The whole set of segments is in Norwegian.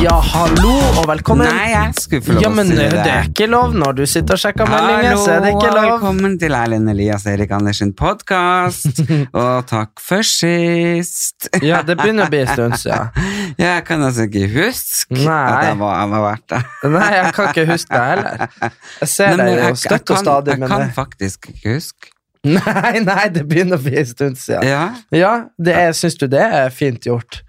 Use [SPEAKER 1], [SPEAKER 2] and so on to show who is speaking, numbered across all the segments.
[SPEAKER 1] Ja, hallo og velkommen.
[SPEAKER 2] Nei, jeg skulle få lov
[SPEAKER 1] ja,
[SPEAKER 2] å si
[SPEAKER 1] det
[SPEAKER 2] det.
[SPEAKER 1] er ikke lov når du sitter og sjekker meldinger,
[SPEAKER 2] Hallo,
[SPEAKER 1] så er det ikke lov.
[SPEAKER 2] velkommen til Erlend Elias Erik Andersen podkast. og takk for sist.
[SPEAKER 1] Ja, det begynner å bli en stund siden.
[SPEAKER 2] Jeg kan altså ikke huske
[SPEAKER 1] Nei.
[SPEAKER 2] at jeg var, jeg har vært der.
[SPEAKER 1] Nei, jeg kan ikke huske det heller. Jeg ser
[SPEAKER 2] Nei,
[SPEAKER 1] deg jo
[SPEAKER 2] jeg- jeg
[SPEAKER 1] støtt og
[SPEAKER 2] kan-
[SPEAKER 1] stadig,
[SPEAKER 2] Jeg
[SPEAKER 1] men
[SPEAKER 2] kan
[SPEAKER 1] det...
[SPEAKER 2] faktisk ikke huske.
[SPEAKER 1] Nei, nei, det begynner å bli en stund siden.
[SPEAKER 2] Ja,
[SPEAKER 1] Ja, det er, syns du det er fint gjort?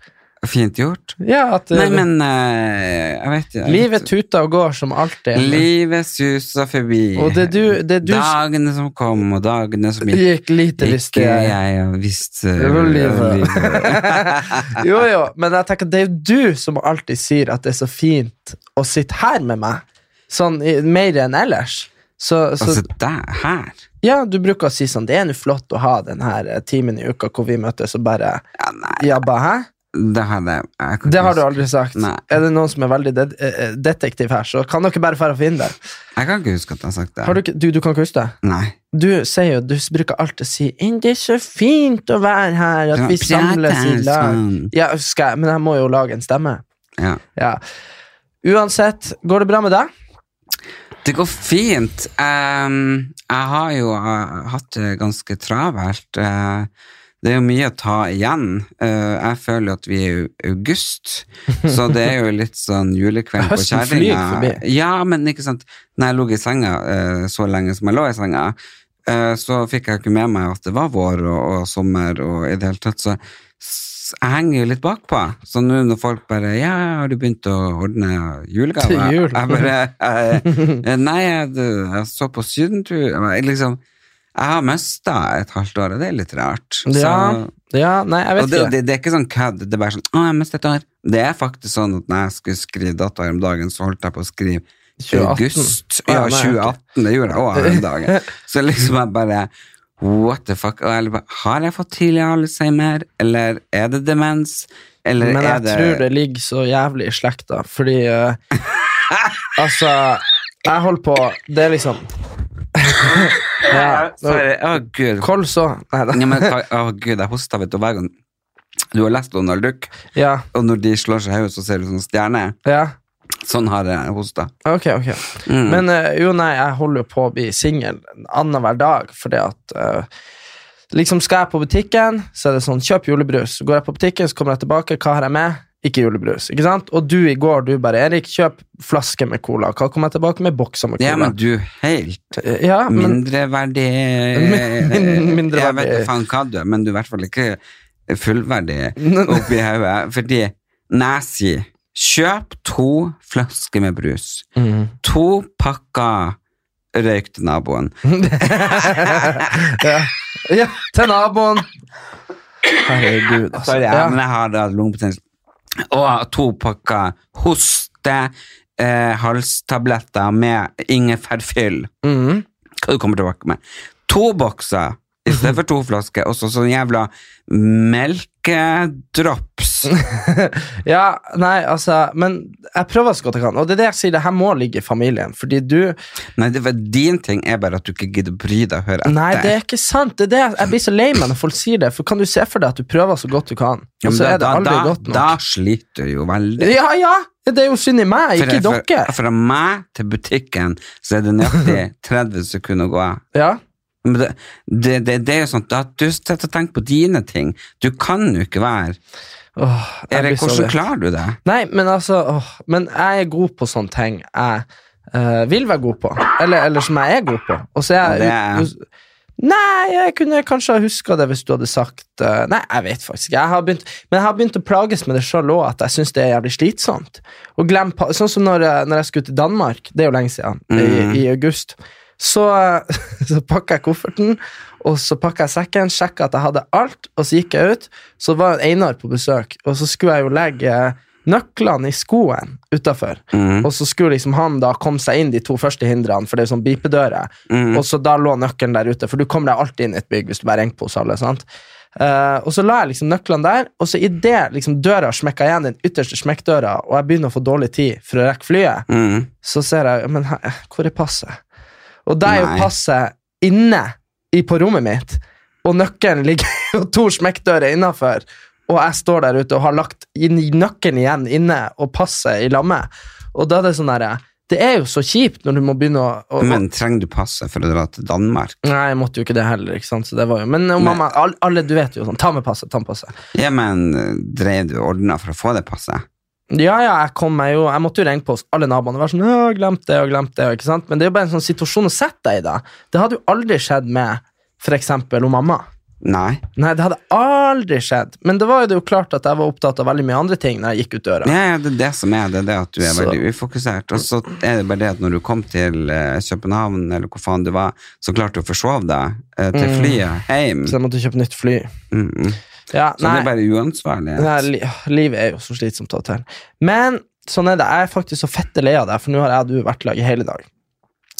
[SPEAKER 2] Fint gjort.
[SPEAKER 1] Ja, at
[SPEAKER 2] Nei,
[SPEAKER 1] eh,
[SPEAKER 2] men eh, jeg vet ikke.
[SPEAKER 1] livet tuter og går som alltid.
[SPEAKER 2] Livet suser forbi.
[SPEAKER 1] Og det du, det du
[SPEAKER 2] Dagene som kom, og dagene som gikk.
[SPEAKER 1] gikk lite visste
[SPEAKER 2] Ikke
[SPEAKER 1] jeg.
[SPEAKER 2] jeg har visst uh,
[SPEAKER 1] Det var livet. jo, jo, men jeg tenker det er jo du som alltid sier at det er så fint å sitte her med meg. Sånn mer enn ellers. Så, så
[SPEAKER 2] Altså, der, her.
[SPEAKER 1] ja, du bruker å si sånn Det er nå flott å ha denne eh, timen i uka hvor vi møtes og bare
[SPEAKER 2] Ja, nei,
[SPEAKER 1] jabba, hæ?
[SPEAKER 2] Det har jeg
[SPEAKER 1] Det har du aldri sagt.
[SPEAKER 2] Nei.
[SPEAKER 1] Er det noen som er veldig det eh, detektiv her, så kan dere bare dra og finne det.
[SPEAKER 2] Jeg kan ikke huske at jeg har sagt det.
[SPEAKER 1] Har du, ikke- du, du kan ikke huske det?
[SPEAKER 2] Nei.
[SPEAKER 1] Du sier jo, du bruker alltid å si «Inn, 'Det er så fint å være her, at vi samles i lag'.
[SPEAKER 2] sånn.
[SPEAKER 1] Ja, skal jeg, men jeg må jo lage en stemme.
[SPEAKER 2] Ja.
[SPEAKER 1] Ja. Uansett, går det bra med deg?
[SPEAKER 2] Det går fint. Ehm, jeg har jo eh, hatt det ganske travelt. Eh, det er jo mye å ta igjen. Eh, jeg føler at vi er i august, så det er jo litt sånn julekveld på kjerringa. Ja, men ikke sant. Når jeg lå i senga eh, så lenge som jeg lå i senga, eh, så fikk jeg ikke med meg at det var vår og, og sommer og i det hele tatt, så jeg henger jo litt bakpå. Så nå når folk bare Ja, har du begynt å ordne julegaver?
[SPEAKER 1] Jul.
[SPEAKER 2] Jeg bare jeg, Nei, jeg, jeg så på sydentur. Liksom, jeg har mista et halvt år, og det er litt rart. Så,
[SPEAKER 1] Ja, ja, nei, jeg vet
[SPEAKER 2] det,
[SPEAKER 1] ikke.
[SPEAKER 2] det, det er ikke sånn kødd. Det er bare sånn 'Å, jeg mista et år'. Det er faktisk sånn at når jeg skulle skrive dato om dagen, så holdt jeg på å skrive
[SPEAKER 1] 2018.
[SPEAKER 2] august. Ja,
[SPEAKER 1] nei,
[SPEAKER 2] 2018. Det gjorde jeg òg om dagen. Så liksom jeg bare What the fuck? Jeg bare, har jeg fått tidlig Alzheimer, eller er det demens? Eller
[SPEAKER 1] Men jeg
[SPEAKER 2] det
[SPEAKER 1] tror det ligger så jævlig i slekta, fordi uh, Altså, jeg holder på Det er liksom ja,
[SPEAKER 2] Sorry. Å, gud.
[SPEAKER 1] Kols òg. Nei da.
[SPEAKER 2] Ja, men, å, gud, jeg hoster, vet du, hver gang du har lest Donald Duck,
[SPEAKER 1] Ja,
[SPEAKER 2] og når de slår seg i hodet, så ser du sånn stjerne.
[SPEAKER 1] ja.
[SPEAKER 2] Sånn har jeg hosta.
[SPEAKER 1] Ok, ok.
[SPEAKER 2] Mm.
[SPEAKER 1] Men eh, jo, nei, jeg holder jo på å bli singel annenhver dag, fordi at eh, Liksom Skal jeg på butikken, så er det sånn kjøp julebrus. Går jeg på butikken, så kommer jeg tilbake. Hva har jeg med? Ikke julebrus. ikke sant? Og du i går, du bare Erik, kjøp flaske med cola. Hva kommer jeg tilbake med? Bokser med cola.
[SPEAKER 2] Ja, men du, helt
[SPEAKER 1] Eh, ja,
[SPEAKER 2] mindreverdig
[SPEAKER 1] Min- mindreverdig.
[SPEAKER 2] Jeg vet ikke faen hva du er, men du er i hvert fall ikke fullverdig oppi hodet. Fordi Nazi kjøp to flasker med brus,
[SPEAKER 1] Mm.
[SPEAKER 2] to pakker røyk til naboen
[SPEAKER 1] ja. ja, til naboen. Herregud, altså.
[SPEAKER 2] Sorry, ja.
[SPEAKER 1] Ja.
[SPEAKER 2] men jeg har da lungebetennelse. Og to pakker hoste, eh, halstabletter med ingefærfyll.
[SPEAKER 1] Mhm.
[SPEAKER 2] Hva du kommer tilbake med? To bokser i stedet for to flasker, og så sånn jævla melkedrops.
[SPEAKER 1] ja, nei, altså Men jeg prøver så godt jeg kan. Og det er det jeg sier, det her må ligge i familien. Fordi du
[SPEAKER 2] Nei, det var din ting er bare at du ikke gidder å bry deg og høre etter.
[SPEAKER 1] Nei, det er ikke sant. Det er det. jeg- blir så lei meg når folk sier det. For kan du se for deg at du prøver så godt du kan, og så
[SPEAKER 2] da,
[SPEAKER 1] er det aldri
[SPEAKER 2] da,
[SPEAKER 1] godt nok?
[SPEAKER 2] da sliter du jo veldig.
[SPEAKER 1] Ja, ja! Det er jo synd i meg, ikke
[SPEAKER 2] i
[SPEAKER 1] dere.
[SPEAKER 2] Fra meg til butikken så er det nøyaktig 30 sekunder å gå av.
[SPEAKER 1] Ja.
[SPEAKER 2] Men det, det, det, det er jo sånn at du sitter og tenker på dine ting. Du kan jo ikke være
[SPEAKER 1] Åh,
[SPEAKER 2] Erik, hvordan klarer du det?
[SPEAKER 1] Nei, men altså åh, Men jeg er god på sånne ting jeg eh, vil være god på. Eller, eller som jeg er god på. Og så er
[SPEAKER 2] det
[SPEAKER 1] jeg
[SPEAKER 2] er-
[SPEAKER 1] Nei, jeg kunne kanskje ha huska det hvis du hadde sagt uh, Nei, jeg vet faktisk ikke. Jeg begynt, men jeg har begynt å plages med det sjøl òg, at jeg syns det er jævlig slitsomt. Og glem, sånn som når, jeg- når jeg skulle til Danmark, det er jo lenge siden,
[SPEAKER 2] Mm.
[SPEAKER 1] i, i august, så, så pakka jeg kofferten, og så pakka jeg sekken, sjekka at jeg hadde alt, og så gikk jeg ut. Så var Einar på besøk, og så skulle jeg jo legge nøklene i skoen utafor.
[SPEAKER 2] Mm.
[SPEAKER 1] Og så skulle liksom han da komme seg inn de to første hindrene, for det er sånn bipedører.
[SPEAKER 2] Mm.
[SPEAKER 1] Og så da lå nøkkelen der ute, for du kommer deg alltid inn i et bygg hvis du bare ringer på hos alle. sant? Uh, og så la jeg liksom nøklene der, og så idet liksom døra smekka igjen, den ytterste smekkdøra, og jeg begynner å få dårlig tid for å rekke flyet,
[SPEAKER 2] Mm.
[SPEAKER 1] så ser jeg Men her, hvor er passet? Og da er jo passet inne i, på rommet mitt, og nøkkelen ligger og to smekkdører innafor, og jeg står der ute og har lagt nøkkelen igjen inne og passet i lammet. Og da er det sånn derre Det er jo så kjipt når du må begynne å, å
[SPEAKER 2] Men trenger du passet for å dra til Danmark?
[SPEAKER 1] Nei, jeg måtte jo ikke det heller. ikke sant? Så det var jo, Men og mamma, alle, alle, du vet jo sånn, ta med passet, ta med passet.
[SPEAKER 2] Ja, men eh, drev du og ordna for å få det passet?
[SPEAKER 1] Ja, ja, jeg kom meg jo, jeg måtte jo ringe på hos alle naboene og være sånn, ja, glemt det og glemt det, ikke sant? Men det er jo bare en sånn situasjon å sette deg i da. Det hadde jo aldri skjedd med om mamma.
[SPEAKER 2] Nei.
[SPEAKER 1] Nei, det hadde aldri skjedd. Men det var jo det jo klart at jeg var opptatt av veldig mye andre ting når jeg gikk ut døra.
[SPEAKER 2] Ja, ja, det er det som er det, det at du er
[SPEAKER 1] Så-
[SPEAKER 2] veldig ufokusert. Og så er det bare det at når du kom til eh, København, eller hvor faen du var, så klarte du å forsove deg eh, til
[SPEAKER 1] Mm.
[SPEAKER 2] flyet hjem.
[SPEAKER 1] Så jeg måtte kjøpe nytt fly.
[SPEAKER 2] Mm, mm.
[SPEAKER 1] Ja,
[SPEAKER 2] Så det er bare uansvarlig.
[SPEAKER 1] Nei, livet er jo så slitsomt av og til. Men sånn er det. Jeg er faktisk så fette lei av deg, for nå har jeg og du vært lag i hele dag.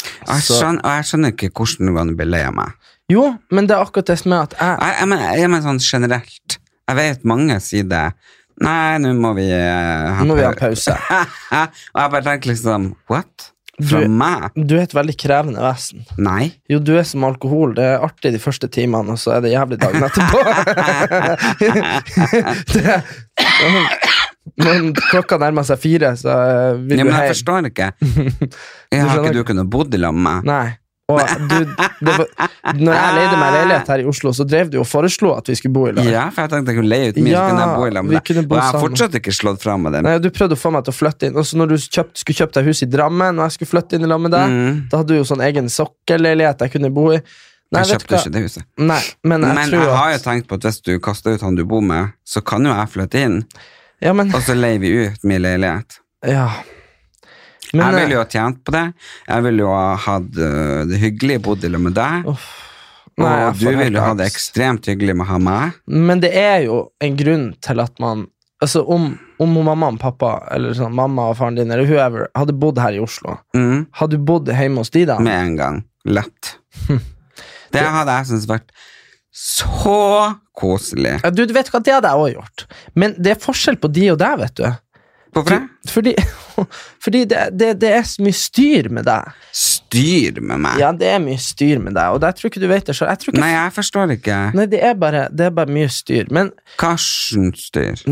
[SPEAKER 2] Jeg, skjønner, og jeg skjønner ikke hvordan du kan bli lei av meg.
[SPEAKER 1] Jo, men det er akkurat det som er at jeg
[SPEAKER 2] Jeg, jeg, mener, jeg mener sånn generelt. Jeg vet mange sier det. Nei, nå må vi uh, ha
[SPEAKER 1] Nå må vi ha pause.
[SPEAKER 2] og jeg bare tenker liksom What? Fra
[SPEAKER 1] Du-
[SPEAKER 2] meg?
[SPEAKER 1] Du er et veldig krevende vesen.
[SPEAKER 2] Nei.
[SPEAKER 1] Jo, du er som alkohol. Det er artig de første timene, og så er det jævlig dagen etterpå. det, men klokka nærmer seg fire, så eh, vil
[SPEAKER 2] Ja,
[SPEAKER 1] du
[SPEAKER 2] men jeg forstår ikke. Jeg har ikke du kunnet bodd i lag med meg?
[SPEAKER 1] Nei. Og du, det var, når jeg leide meg leilighet her i Oslo, så drev du og foreslo at vi skulle bo i lag.
[SPEAKER 2] Ja, for jeg tenkte jeg kunne leie ut min,
[SPEAKER 1] Ja,
[SPEAKER 2] så kunne jeg bo i lag med deg. Og jeg har fortsatt ikke slått fra med det.
[SPEAKER 1] Nei, Du prøvde å få meg til å flytte inn. Og så når du kjøpt, skulle kjøpt deg hus i Drammen, og jeg skulle flytte inn i lag med deg,
[SPEAKER 2] Mm.
[SPEAKER 1] da hadde du jo sånn egen sokkelleilighet jeg kunne bo i. Nei,
[SPEAKER 2] Jeg kjøpte ikke det huset.
[SPEAKER 1] Nei, men jeg
[SPEAKER 2] Men
[SPEAKER 1] jeg
[SPEAKER 2] jeg har jo tenkt på at hvis du kaster ut han du bor med, så kan jo jeg flytte inn,
[SPEAKER 1] Ja, men,
[SPEAKER 2] og så leier vi ut min leilighet.
[SPEAKER 1] ja. Men,
[SPEAKER 2] jeg
[SPEAKER 1] eh,
[SPEAKER 2] ville jo ha tjent på det. Jeg ville jo ha hatt øh, det hyggelig bodd sammen med deg.
[SPEAKER 1] nei,
[SPEAKER 2] og du ville jo ha det ekstremt hyggelig med å ha meg.
[SPEAKER 1] Men det er jo en grunn til at man Altså Om, om mamma og pappa, eller sånn, mamma og faren din, eller whoever, hadde bodd her i Oslo,
[SPEAKER 2] Mm,
[SPEAKER 1] hadde du bodd hjemme hos de da?
[SPEAKER 2] med en gang. Lett. Det hadde jeg syntes vært så koselig.
[SPEAKER 1] Ja, du, du vet hva, det hadde jeg òg gjort. Men det er forskjell på de og deg, vet du.
[SPEAKER 2] Hvorfor det?
[SPEAKER 1] Fordi, fordi det, det, det er så mye styr med deg.
[SPEAKER 2] Styr med meg.
[SPEAKER 1] Ja, det er mye styr med deg, og jeg tror ikke du vet det sjøl.
[SPEAKER 2] Nei, jeg forstår ikke.
[SPEAKER 1] Nei, det er, bare, det er bare mye styr. Men
[SPEAKER 2] Karsten styr.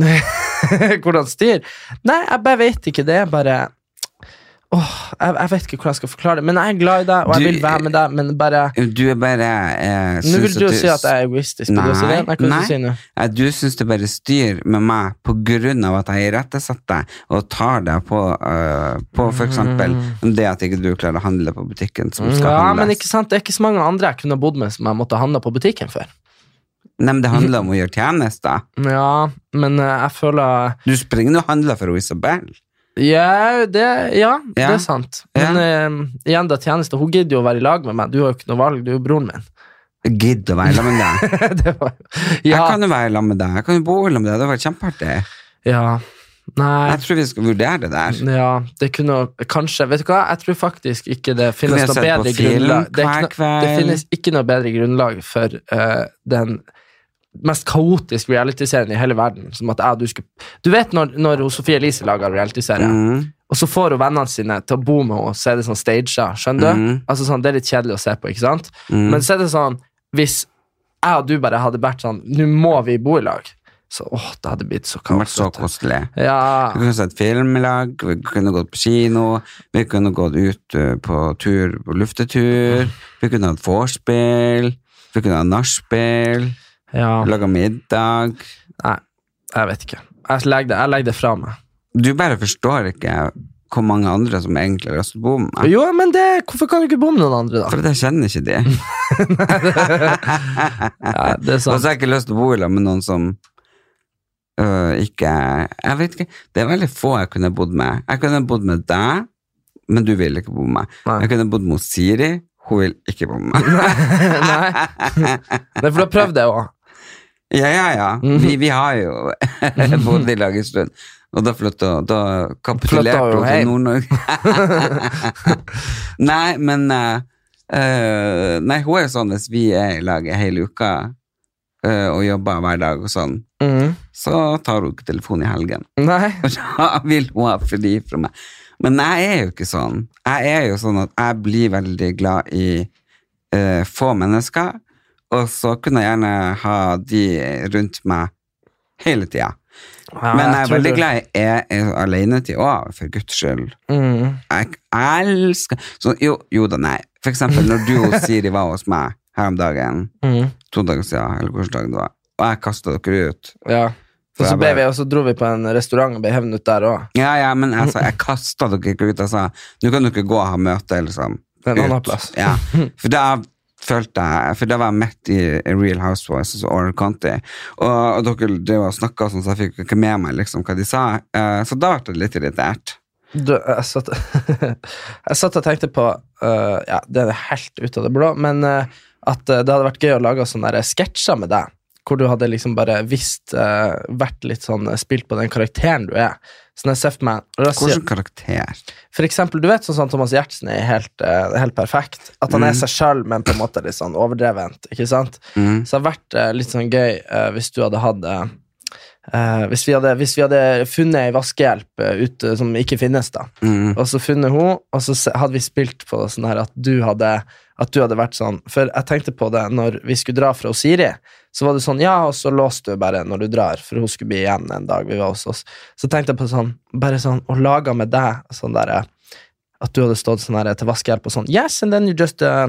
[SPEAKER 1] hvordan styr? Nei, jeg bare vet ikke. Det er bare Åh, jeg, jeg vet ikke hvordan jeg skal forklare det, men jeg er glad i deg, og jeg
[SPEAKER 2] Du-
[SPEAKER 1] vil være med deg, men bare
[SPEAKER 2] Du er bare eh,
[SPEAKER 1] Nå vil du, du si at jeg er egoistisk. Nei, si det? Nei, hva
[SPEAKER 2] nei.
[SPEAKER 1] du si?
[SPEAKER 2] Du syns det bare styr med meg på grunn av at jeg irettesetter deg og tar deg på, uh, på for eksempel det at ikke du klarer å handle på butikken som skal
[SPEAKER 1] Mm. Ja, men ikke sant, det er ikke så mange andre jeg kunne bodd med som jeg måtte handle på butikken for.
[SPEAKER 2] Nei, men det handler om å gjøre tjenester.
[SPEAKER 1] Ja, men eh, jeg føler
[SPEAKER 2] Du springer og handler for Isabel.
[SPEAKER 1] Ja, det, ja, det er sant. Men eh, igjen, da tjeneste. Hun gidder jo å være i lag med meg. Du har jo ikke noe valg, du er jo broren min.
[SPEAKER 2] Gidder å være sammen med deg.
[SPEAKER 1] det var,
[SPEAKER 2] Jeg kan jo være sammen med deg. Jeg kan jo bo sammen med deg. Det hadde vært kjempeartig.
[SPEAKER 1] ja. Nei.
[SPEAKER 2] Jeg tror vi skal vurdere det der.
[SPEAKER 1] Ja, det kunne Kanskje. Vet du hva, jeg tror faktisk ikke det finnes noe
[SPEAKER 2] sett på
[SPEAKER 1] bedre
[SPEAKER 2] film
[SPEAKER 1] grunnlag det, er
[SPEAKER 2] hver kveld?
[SPEAKER 1] det finnes ikke noe bedre grunnlag for eh, den mest kaotisk realityserien i hele verden. Som at jeg du skulle Du vet når, når Sofie Elise lager realityserie,
[SPEAKER 2] Mm.
[SPEAKER 1] og så får hun vennene sine til å bo med henne, så er det sånn staged, skjønner du?
[SPEAKER 2] Mm.
[SPEAKER 1] Altså sånn, Det er litt kjedelig å se på, ikke sant?
[SPEAKER 2] Mm.
[SPEAKER 1] Men så er det sånn, hvis jeg og du bare hadde vært sånn Nå må vi bo i lag. Så åh, det hadde blitt så kaos.
[SPEAKER 2] så koselig.
[SPEAKER 1] Ja.
[SPEAKER 2] Vi kunne sett film i lag, vi kunne gått på kino, vi kunne gått ut eh, på tur på luftetur, vi kunne hatt vorspiel, vi kunne hatt nachspiel,
[SPEAKER 1] ja.
[SPEAKER 2] laga middag.
[SPEAKER 1] Nei, jeg vet ikke. Jeg legger det, jeg legger det fra meg.
[SPEAKER 2] Du bare forstår ikke hvor mange andre som egentlig har lyst til å bo med meg.
[SPEAKER 1] Jo, men det, hvorfor kan du ikke bo med noen andre, da?
[SPEAKER 2] For jeg kjenner ikke de.
[SPEAKER 1] Ja, det er
[SPEAKER 2] Og så har jeg ikke lyst til å bo i lag med noen som øh, ikke Jeg vet ikke. Det er veldig få jeg kunne bodd med. Jeg kunne bodd med deg, men du vil ikke bo med meg.
[SPEAKER 1] Nei.
[SPEAKER 2] Jeg kunne bodd med Siri, hun vil ikke bo med meg.
[SPEAKER 1] Nei. Nei, for du har prøvd det òg.
[SPEAKER 2] Ja, ja, ja.
[SPEAKER 1] Mhm.
[SPEAKER 2] Vi, vi har jo bodd i lag en stund. Og da flytta Da kapitulerte
[SPEAKER 1] hun
[SPEAKER 2] til. Nord-Norge. nei, men eh, Nei, hun er jo sånn hvis vi er i lag hele uka uh, og jobber hver dag og sånn,
[SPEAKER 1] mm.
[SPEAKER 2] så tar hun ikke telefon i helgen.
[SPEAKER 1] Nei.
[SPEAKER 2] Da vil hun ha fri fra meg. Men jeg er jo ikke sånn. Jeg er jo sånn at jeg blir veldig glad i uh, få mennesker, og så kunne jeg gjerne ha de rundt meg hele tida.
[SPEAKER 1] Ja,
[SPEAKER 2] Men jeg er veldig glad i er, er alenetid òg, for guds skyld.
[SPEAKER 1] Mm.
[SPEAKER 2] Jeg elsker så, jo, jo da, nei. For eksempel når du og Siri var hos meg her om dagen,
[SPEAKER 1] mm.
[SPEAKER 2] to dager siden, eller hvilken dag det var, og jeg kasta dere ut.
[SPEAKER 1] Ja. Og så, ble vi, og så dro vi på en restaurant og ble hevnet der òg.
[SPEAKER 2] Ja, ja, men altså, jeg kasta dere ikke ut. Jeg sa nå kan dere gå og ha møte, liksom.
[SPEAKER 1] En annen plass.
[SPEAKER 2] Ja. For da følte jeg For da var jeg midt i Real Housewives og Oral County, og, og dere drev og snakka sånn, så jeg fikk ikke med meg liksom hva de sa. Uh, så da ble jeg litt irritert.
[SPEAKER 1] Du, jeg, satt, jeg satt og tenkte på uh, Ja, det er helt ut av det blå, men uh, at det hadde vært gøy å lage sånne sketsjer med deg. Hvor du hadde liksom bare visst vært litt sånn spilt på den karakteren du er. Så når jeg ser for meg
[SPEAKER 2] Hvilken karakter?
[SPEAKER 1] For eksempel, du vet sånn som Thomas Giertsen er helt, uh, helt perfekt. At han er
[SPEAKER 2] Mm.
[SPEAKER 1] seg sjøl, men på en måte litt sånn overdrevent. Ikke sant?
[SPEAKER 2] Mm.
[SPEAKER 1] Så det hadde vært uh, litt sånn gøy uh, hvis du hadde hatt eh, eh, hvis, vi hadde, hvis vi hadde funnet ei vaskehjelp eh, ute som ikke finnes, da,
[SPEAKER 2] Mm.
[SPEAKER 1] og så funnet hun, og så hadde vi spilt på sånn her at du hadde at du hadde vært sånn For jeg tenkte på det når vi skulle dra fra Siri, så var det sånn Ja, og så låste du bare når du drar, for hun skulle bli igjen en dag vi var hos oss. Så tenkte jeg på sånn Bare sånn Og laga med deg sånn derre At du hadde stått sånn her til vaskehjelp og sånn Yes, and then you just uh,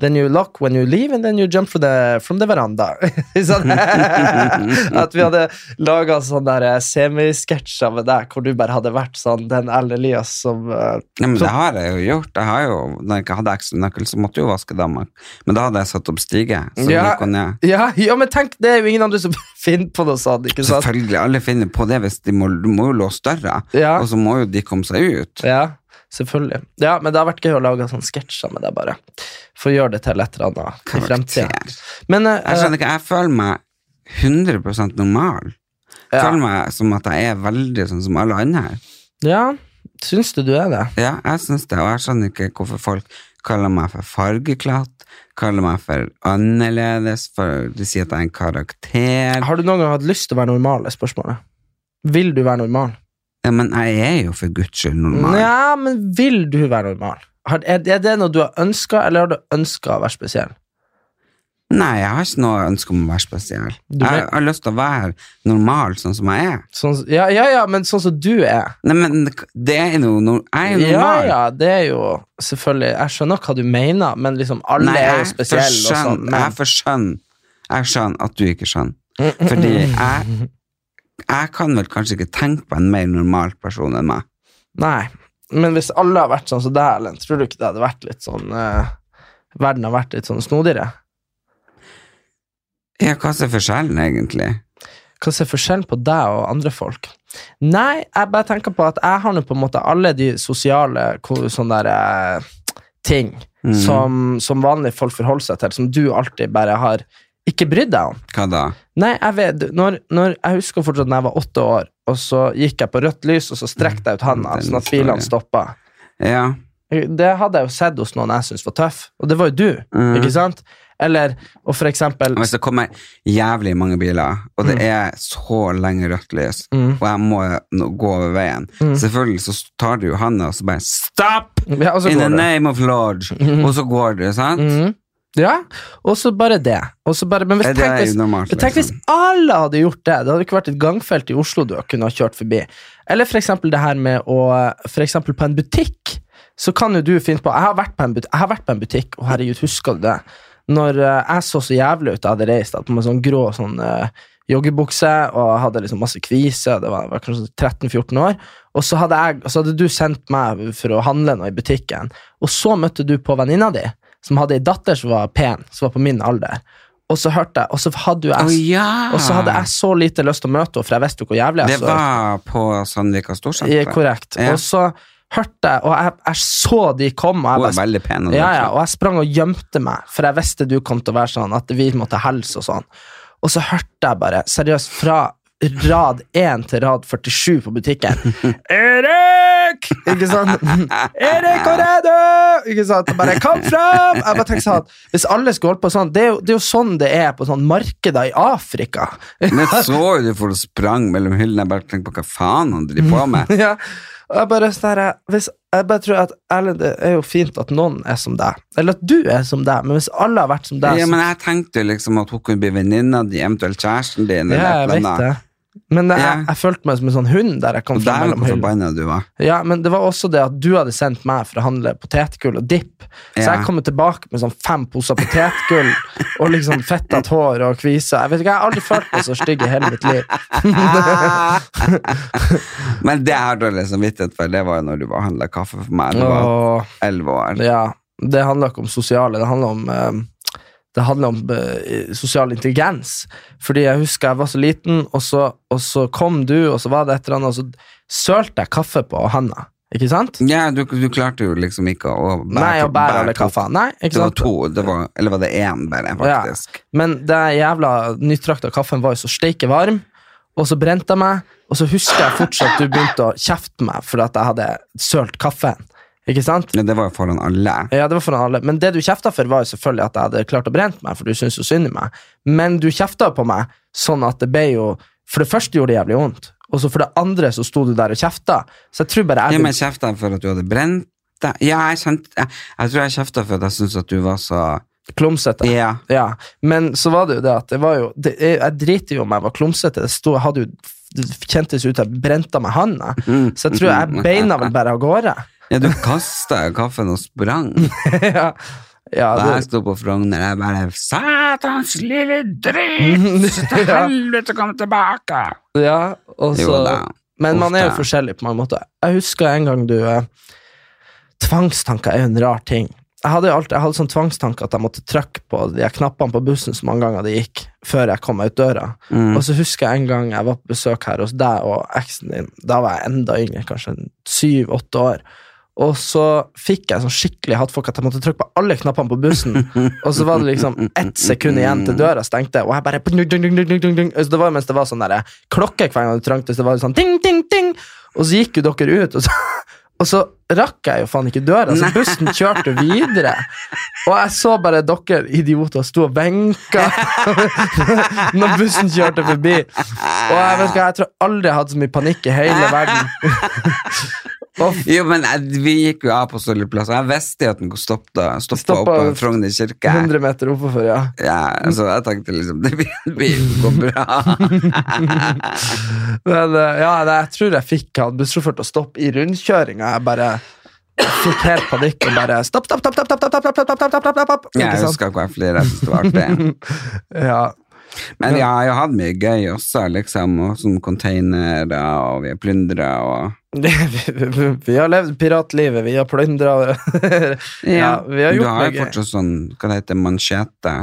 [SPEAKER 1] Then you lock when you leave, and then you jump from the, from the veranda. sånn, at vi hadde laga sånne der eh, semisketsjer med deg, hvor du bare hadde vært sånn den Erlend Elias som uh,
[SPEAKER 2] Ja, men det har jeg jo gjort. Jeg har jo, når jeg ikke hadde ekstra nøkkel, så måtte jeg jo vaske Danmark. Men da hadde jeg satt opp stige. Så
[SPEAKER 1] Ja. ja, ja, men tenk, det er jo ingen andre som finner på noe sånt, ikke sant?
[SPEAKER 2] Selvfølgelig, alle finner på det hvis de må, du må jo låse døra,
[SPEAKER 1] Ja.
[SPEAKER 2] og så må jo de komme seg ut.
[SPEAKER 1] Ja, selvfølgelig. Ja, men det har vært gøy å lage sånne sketsjer med deg, bare. For å gjøre det til et eller annet i
[SPEAKER 2] fremtiden.
[SPEAKER 1] Men uh,
[SPEAKER 2] Jeg skjønner ikke, jeg føler meg 100% normal. Jeg
[SPEAKER 1] ja.
[SPEAKER 2] føler meg som at jeg er veldig sånn som alle andre her.
[SPEAKER 1] ja, syns du du er det?
[SPEAKER 2] Ja, jeg syns det, og jeg skjønner ikke hvorfor folk kaller meg for fargeklatt, kaller meg for annerledes, for de sier at jeg er en karakter.
[SPEAKER 1] Har du noen gang hatt lyst til å være normal? er spørsmålet. Vil du være normal?
[SPEAKER 2] Ja, men jeg er jo for guds skyld normal.
[SPEAKER 1] Ja, men vil du være normal? Er, er det noe du har ønska, eller har du ønska å være spesiell?
[SPEAKER 2] Nei, jeg har ikke noe ønske om å være spesiell.
[SPEAKER 1] Du
[SPEAKER 2] Jeg har lyst til å være normal sånn som jeg er.
[SPEAKER 1] Sånn, ja, ja, ja, men sånn som du er.
[SPEAKER 2] Nei, men det er jo no, Jeg er jo
[SPEAKER 1] Ja,
[SPEAKER 2] normal.
[SPEAKER 1] ja, det er jo selvfølgelig Jeg skjønner hva du mener, men liksom alle
[SPEAKER 2] Nei,
[SPEAKER 1] er jo
[SPEAKER 2] jeg
[SPEAKER 1] spesielle og
[SPEAKER 2] forskjønner-
[SPEAKER 1] sånn.
[SPEAKER 2] Jeg
[SPEAKER 1] Men,
[SPEAKER 2] forskjønner Jeg skjønner at du ikke skjønner. Fordi jeg, jeg kan vel kanskje ikke tenke på en mer normal person enn meg.
[SPEAKER 1] nei. Men hvis alle har vært sånn som deg, Erlend, tror du ikke det hadde vært litt sånn eh, Verden har vært litt sånn snodigere?
[SPEAKER 2] Ja, hva er forskjellen, egentlig?
[SPEAKER 1] Hva er forskjellen på deg og andre folk? Nei, jeg bare tenker på at jeg har nå på en måte alle de sosiale sånne der, eh, ting
[SPEAKER 2] Mm.
[SPEAKER 1] som, som vanlige folk forholder seg til, som du alltid bare har ikke brydd deg om.
[SPEAKER 2] Hva da?
[SPEAKER 1] Nei, jeg vet når, når, Jeg husker fortsatt da jeg var åtte år, og så gikk jeg på rødt lys, og så strekte jeg ut handa, sånn at bilene stoppa.
[SPEAKER 2] Ja.
[SPEAKER 1] Det hadde jeg jo sett hos noen jeg syntes var tøff, og det var jo du.
[SPEAKER 2] Mm.
[SPEAKER 1] Ikke sant? Eller, og for eksempel
[SPEAKER 2] Hvis det kommer jævlig mange biler, og det er så lenge rødt lys,
[SPEAKER 1] Mm.
[SPEAKER 2] og jeg må gå over veien,
[SPEAKER 1] Mm.
[SPEAKER 2] selvfølgelig så tar du handa og så bare Stop!
[SPEAKER 1] ja, så
[SPEAKER 2] In the name of Lord!
[SPEAKER 1] Mhm.
[SPEAKER 2] Og så går du, sant?
[SPEAKER 1] Ja, og så bare det. Bare, men hvis,
[SPEAKER 2] det
[SPEAKER 1] tenk, hvis,
[SPEAKER 2] normalt,
[SPEAKER 1] tenk hvis
[SPEAKER 2] liksom?
[SPEAKER 1] alle hadde gjort det. Det hadde ikke vært et gangfelt i Oslo du kunne ha kjørt forbi. Eller eksempel det her med å For eksempel på en butikk, så kan jo du finne på Jeg har vært på en butikk, jeg har vært på en butikk og herregud, husker du det? Når eh, jeg så så jævlig ut, jeg hadde reist da, på med sånn grå sånn eh, joggebukse og hadde liksom masse kviser. Det var, var kanskje 13-14 år. Og så hadde, jeg, så hadde du sendt meg for å handle noe i butikken, og så møtte du på venninna di, som hadde ei datter som var pen, som var på min alder. Og så hørte jeg, og så hadde, jeg,
[SPEAKER 2] oh, ja!
[SPEAKER 1] og så hadde jeg så lite lyst til å møte henne, for jeg visste jo hvor jævlig jeg så Det
[SPEAKER 2] var på Sandvika Storsenter.
[SPEAKER 1] korrekt.
[SPEAKER 2] Ja.
[SPEAKER 1] Og så hørte jeg, og jeg, jeg så de kom, og jeg
[SPEAKER 2] er
[SPEAKER 1] bare
[SPEAKER 2] pen. og
[SPEAKER 1] ja,
[SPEAKER 2] er
[SPEAKER 1] ja, og jeg sprang og gjemte meg, for jeg visste du kom til å være sånn, at vi måtte helse og sånn. Og så hørte jeg bare, seriøst, fra rad 1 til rad 47 på butikken Erik! Ikke sant? Erik og Redu! Ikke sant? Bare kom fram! Jeg bare sånn, Hvis alle skulle holdt på sånn, det er, jo, det er jo sånn det er på sånn markeder i Afrika.
[SPEAKER 2] Men så jo du for sprang mellom hyllene, jeg bare tenkte på hva faen han driver på med.
[SPEAKER 1] ja. Jeg bare, sånn hvis, jeg bare tror at Erlend, det er jo fint at noen er som deg, eller at du er som deg, men hvis alle har vært som deg
[SPEAKER 2] Ja, men jeg tenkte liksom at hun kunne bli venninna di, eventuelt kjæresten din.
[SPEAKER 1] Ja, jeg vet det. Men jeg,
[SPEAKER 2] Ja.
[SPEAKER 1] jeg følte meg som en sånn hund der jeg fra
[SPEAKER 2] dæven
[SPEAKER 1] mellom hyllene. Ja, men det var også det at du hadde sendt meg for å handle potetgull og dipp. Så
[SPEAKER 2] Ja.
[SPEAKER 1] jeg kom tilbake med sånn fem poser potetgull og liksom fettet hår og kviser. Jeg vet ikke, jeg har aldri følt meg så stygg i hele mitt liv.
[SPEAKER 2] Men det har dårlig samvittighet for, det var jo når du var handla kaffe for meg. Du var elleve år.
[SPEAKER 1] ja, det handler ikke om sosiale, det handler om eh, det handler om eh, sosial intelligens. Fordi jeg husker jeg var så liten, og så, og så kom du, og så var det et eller annet, og så sølte jeg kaffe på handa. Ikke sant?
[SPEAKER 2] Ja, du, du klarte jo liksom ikke å bære
[SPEAKER 1] Nei, å bære alle kaffene. Nei, ikke
[SPEAKER 2] Det var to, det var, eller var det én bare, faktisk?
[SPEAKER 1] Men det jævla nytrakta kaffen var jo så steike varm, og så brente jeg meg, og så husker jeg fortsatt du begynte å kjefte meg for at jeg hadde sølt kaffen. Ikke sant?
[SPEAKER 2] Men det var jo foran alle.
[SPEAKER 1] Ja, det var foran alle. Men det du kjefta for, var jo selvfølgelig at jeg hadde klart å brent meg, for du syntes jo synd i meg. Men du kjefta på meg sånn at det ble jo For det første gjorde det jævlig vondt, og så for det andre så sto du der og kjefta. Så jeg tror bare jeg...
[SPEAKER 2] Ja, men kjefta for at du hadde brent deg? Ja, jeg kjente Jeg, jeg tror jeg kjefta for at jeg syntes at du var så
[SPEAKER 1] klumsete.
[SPEAKER 2] Ja.
[SPEAKER 1] Ja, men så var det jo det at det var jo det, Jeg jeg driter jo om jeg var klumsete. Det sto, jeg hadde jo det kjentes ut som jeg brente av meg handa. Så jeg tror jeg beina vel bare av gårde.
[SPEAKER 2] Ja, du kasta kaffen og sprang.
[SPEAKER 1] ja, ja,
[SPEAKER 2] det... jeg sto på Frogner, jeg bare Satans lille dritt! Til helvete, kom tilbake!
[SPEAKER 1] ja og så. Men man er jo forskjellig på mange måter. Jeg husker en gang du eh, Tvangstanker er jo en rar ting. Jeg hadde jo alltid, jeg hadde sånn tvangstanke at jeg måtte trykke på de knappene på bussen så mange ganger det gikk, før jeg kom meg ut døra.
[SPEAKER 2] Mm.
[SPEAKER 1] Og så husker jeg en gang jeg var på besøk her hos deg og eksen din. Da var jeg enda yngre, kanskje syv-åtte år. Og så fikk jeg sånn skikkelig hattfolk at jeg måtte trykke på alle knappene på bussen. og så var det liksom ett sekund igjen til døra stengte, og jeg bare dung, dung, dung. Så Det var mens det var sånn der klokke hver gang du trengte, så det var sånn ding, ding, ding. Og så gikk jo dere ut, og så, og så rakk jeg jo faen ikke døra, så bussen kjørte videre. Og jeg så bare dere idioter sto og benka når bussen kjørte forbi. Og jeg vet ikke, jeg tror aldri jeg har hatt så mye panikk i hele verden.
[SPEAKER 2] Jo, men vi gikk jo av på Solli plass, og jeg visste jo at den stoppa stoppa opp på Frogner kirke.
[SPEAKER 1] 100 meter oppover, ja.
[SPEAKER 2] Ja, så jeg tenkte liksom Det blir- gå bra.
[SPEAKER 1] Men eh, ja, jeg tror jeg fikk han bussjåfør til å stoppe i rundkjøringa. Jeg bare fikk helt panikk og bare stopp, stopp, stopp, stopp, stopp, stopp, stopp, stopp, stopp, stopp, stopp, stopp, stopp.
[SPEAKER 2] Hvor jeg flirer, jeg syntes det var artig.
[SPEAKER 1] Ja.
[SPEAKER 2] Men ja, jeg har hatt mye gøy også, liksom, og som containere, og vi har plyndra og
[SPEAKER 1] vi, har levd piratlivet, vi har plyndra Ja, vi har
[SPEAKER 2] Du har jo
[SPEAKER 1] gøy.
[SPEAKER 2] fortsatt sånn, hva det heter, mansjete?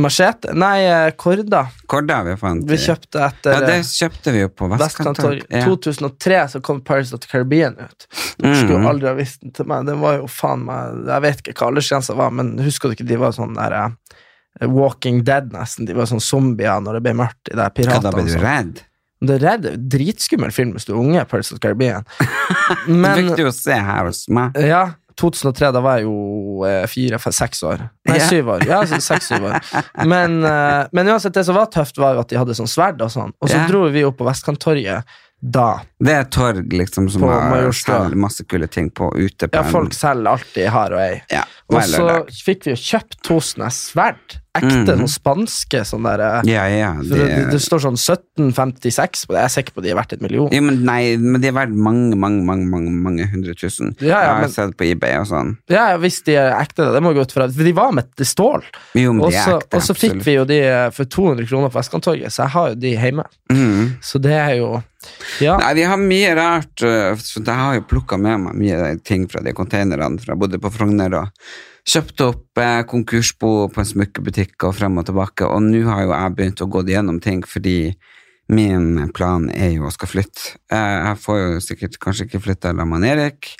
[SPEAKER 1] Machete? Nei, eh, Korda.
[SPEAKER 2] Korda vi fant.
[SPEAKER 1] Vi kjøpte etter
[SPEAKER 2] Ja, det
[SPEAKER 1] eh,
[SPEAKER 2] kjøpte vi jo på
[SPEAKER 1] Vestkanttorg.
[SPEAKER 2] Vestkanttorg. Ja.
[SPEAKER 1] 2003 så kom Paris of the Caribbean ut. Du skulle
[SPEAKER 2] Mhm.
[SPEAKER 1] aldri ha visst den til meg. Den var jo faen meg Jeg vet ikke hva aldersgrensa var, men husker du ikke de var sånn der eh, Walking Dead, nesten. De var sånn zombier når det ble mørkt. De der
[SPEAKER 2] Ja, da ble du redd.
[SPEAKER 1] Det er redd, dritskummel film hvis du er unge. Paris of Caribbean.
[SPEAKER 2] Det
[SPEAKER 1] Men
[SPEAKER 2] fikk du jo se her hos meg.
[SPEAKER 1] ja, 2003, da var jeg jo eh, fire, seks år. Nei,
[SPEAKER 2] yeah.
[SPEAKER 1] syv år. Ja, så seks-syv år. Men, eh, men uansett, det som var tøft, var at de hadde sånn sverd og sånn. Og så
[SPEAKER 2] yeah.
[SPEAKER 1] dro vi opp på Vestkanttorget da.
[SPEAKER 2] Det er et torg liksom som har selger masse kule ting på ute på
[SPEAKER 1] Ja, folk selger alltid har og ei.
[SPEAKER 2] Ja,
[SPEAKER 1] Og så fikk vi jo kjøpt to sånne sverd ekte
[SPEAKER 2] Mm.
[SPEAKER 1] noen spanske sånn der eh,
[SPEAKER 2] Ja, ja.
[SPEAKER 1] det, det, det står sånn 1756 på det. Jeg er sikker på de er verdt et million.
[SPEAKER 2] Ja, men nei, men de er verdt mange, mange, mange, mange, mange hundre tusen.
[SPEAKER 1] Ja, ja,
[SPEAKER 2] jeg har
[SPEAKER 1] men-
[SPEAKER 2] sett på eBay og sånn.
[SPEAKER 1] Ja, hvis de er ekte, det må gå ut fra. For de var med stål.
[SPEAKER 2] Jo, men
[SPEAKER 1] Og
[SPEAKER 2] de er
[SPEAKER 1] så
[SPEAKER 2] ekte.
[SPEAKER 1] og så fikk vi jo de eh, for 200 kroner på Vestkantorget, så jeg har jo de hjemme.
[SPEAKER 2] Mhm.
[SPEAKER 1] Så det er jo Ja.
[SPEAKER 2] Nei, vi har mye rart. Så jeg har jo plukka med meg mye ting fra de containerne fra jeg bodde på Frogner og kjøpt opp eh, konkursbo på en smykkebutikk og frem og tilbake. Og nå har jo jeg begynt å gå gjennom ting fordi min plan er jo å skal flytte. Eh, Jeg får jo sikkert kanskje ikke flytte sammen med Erik,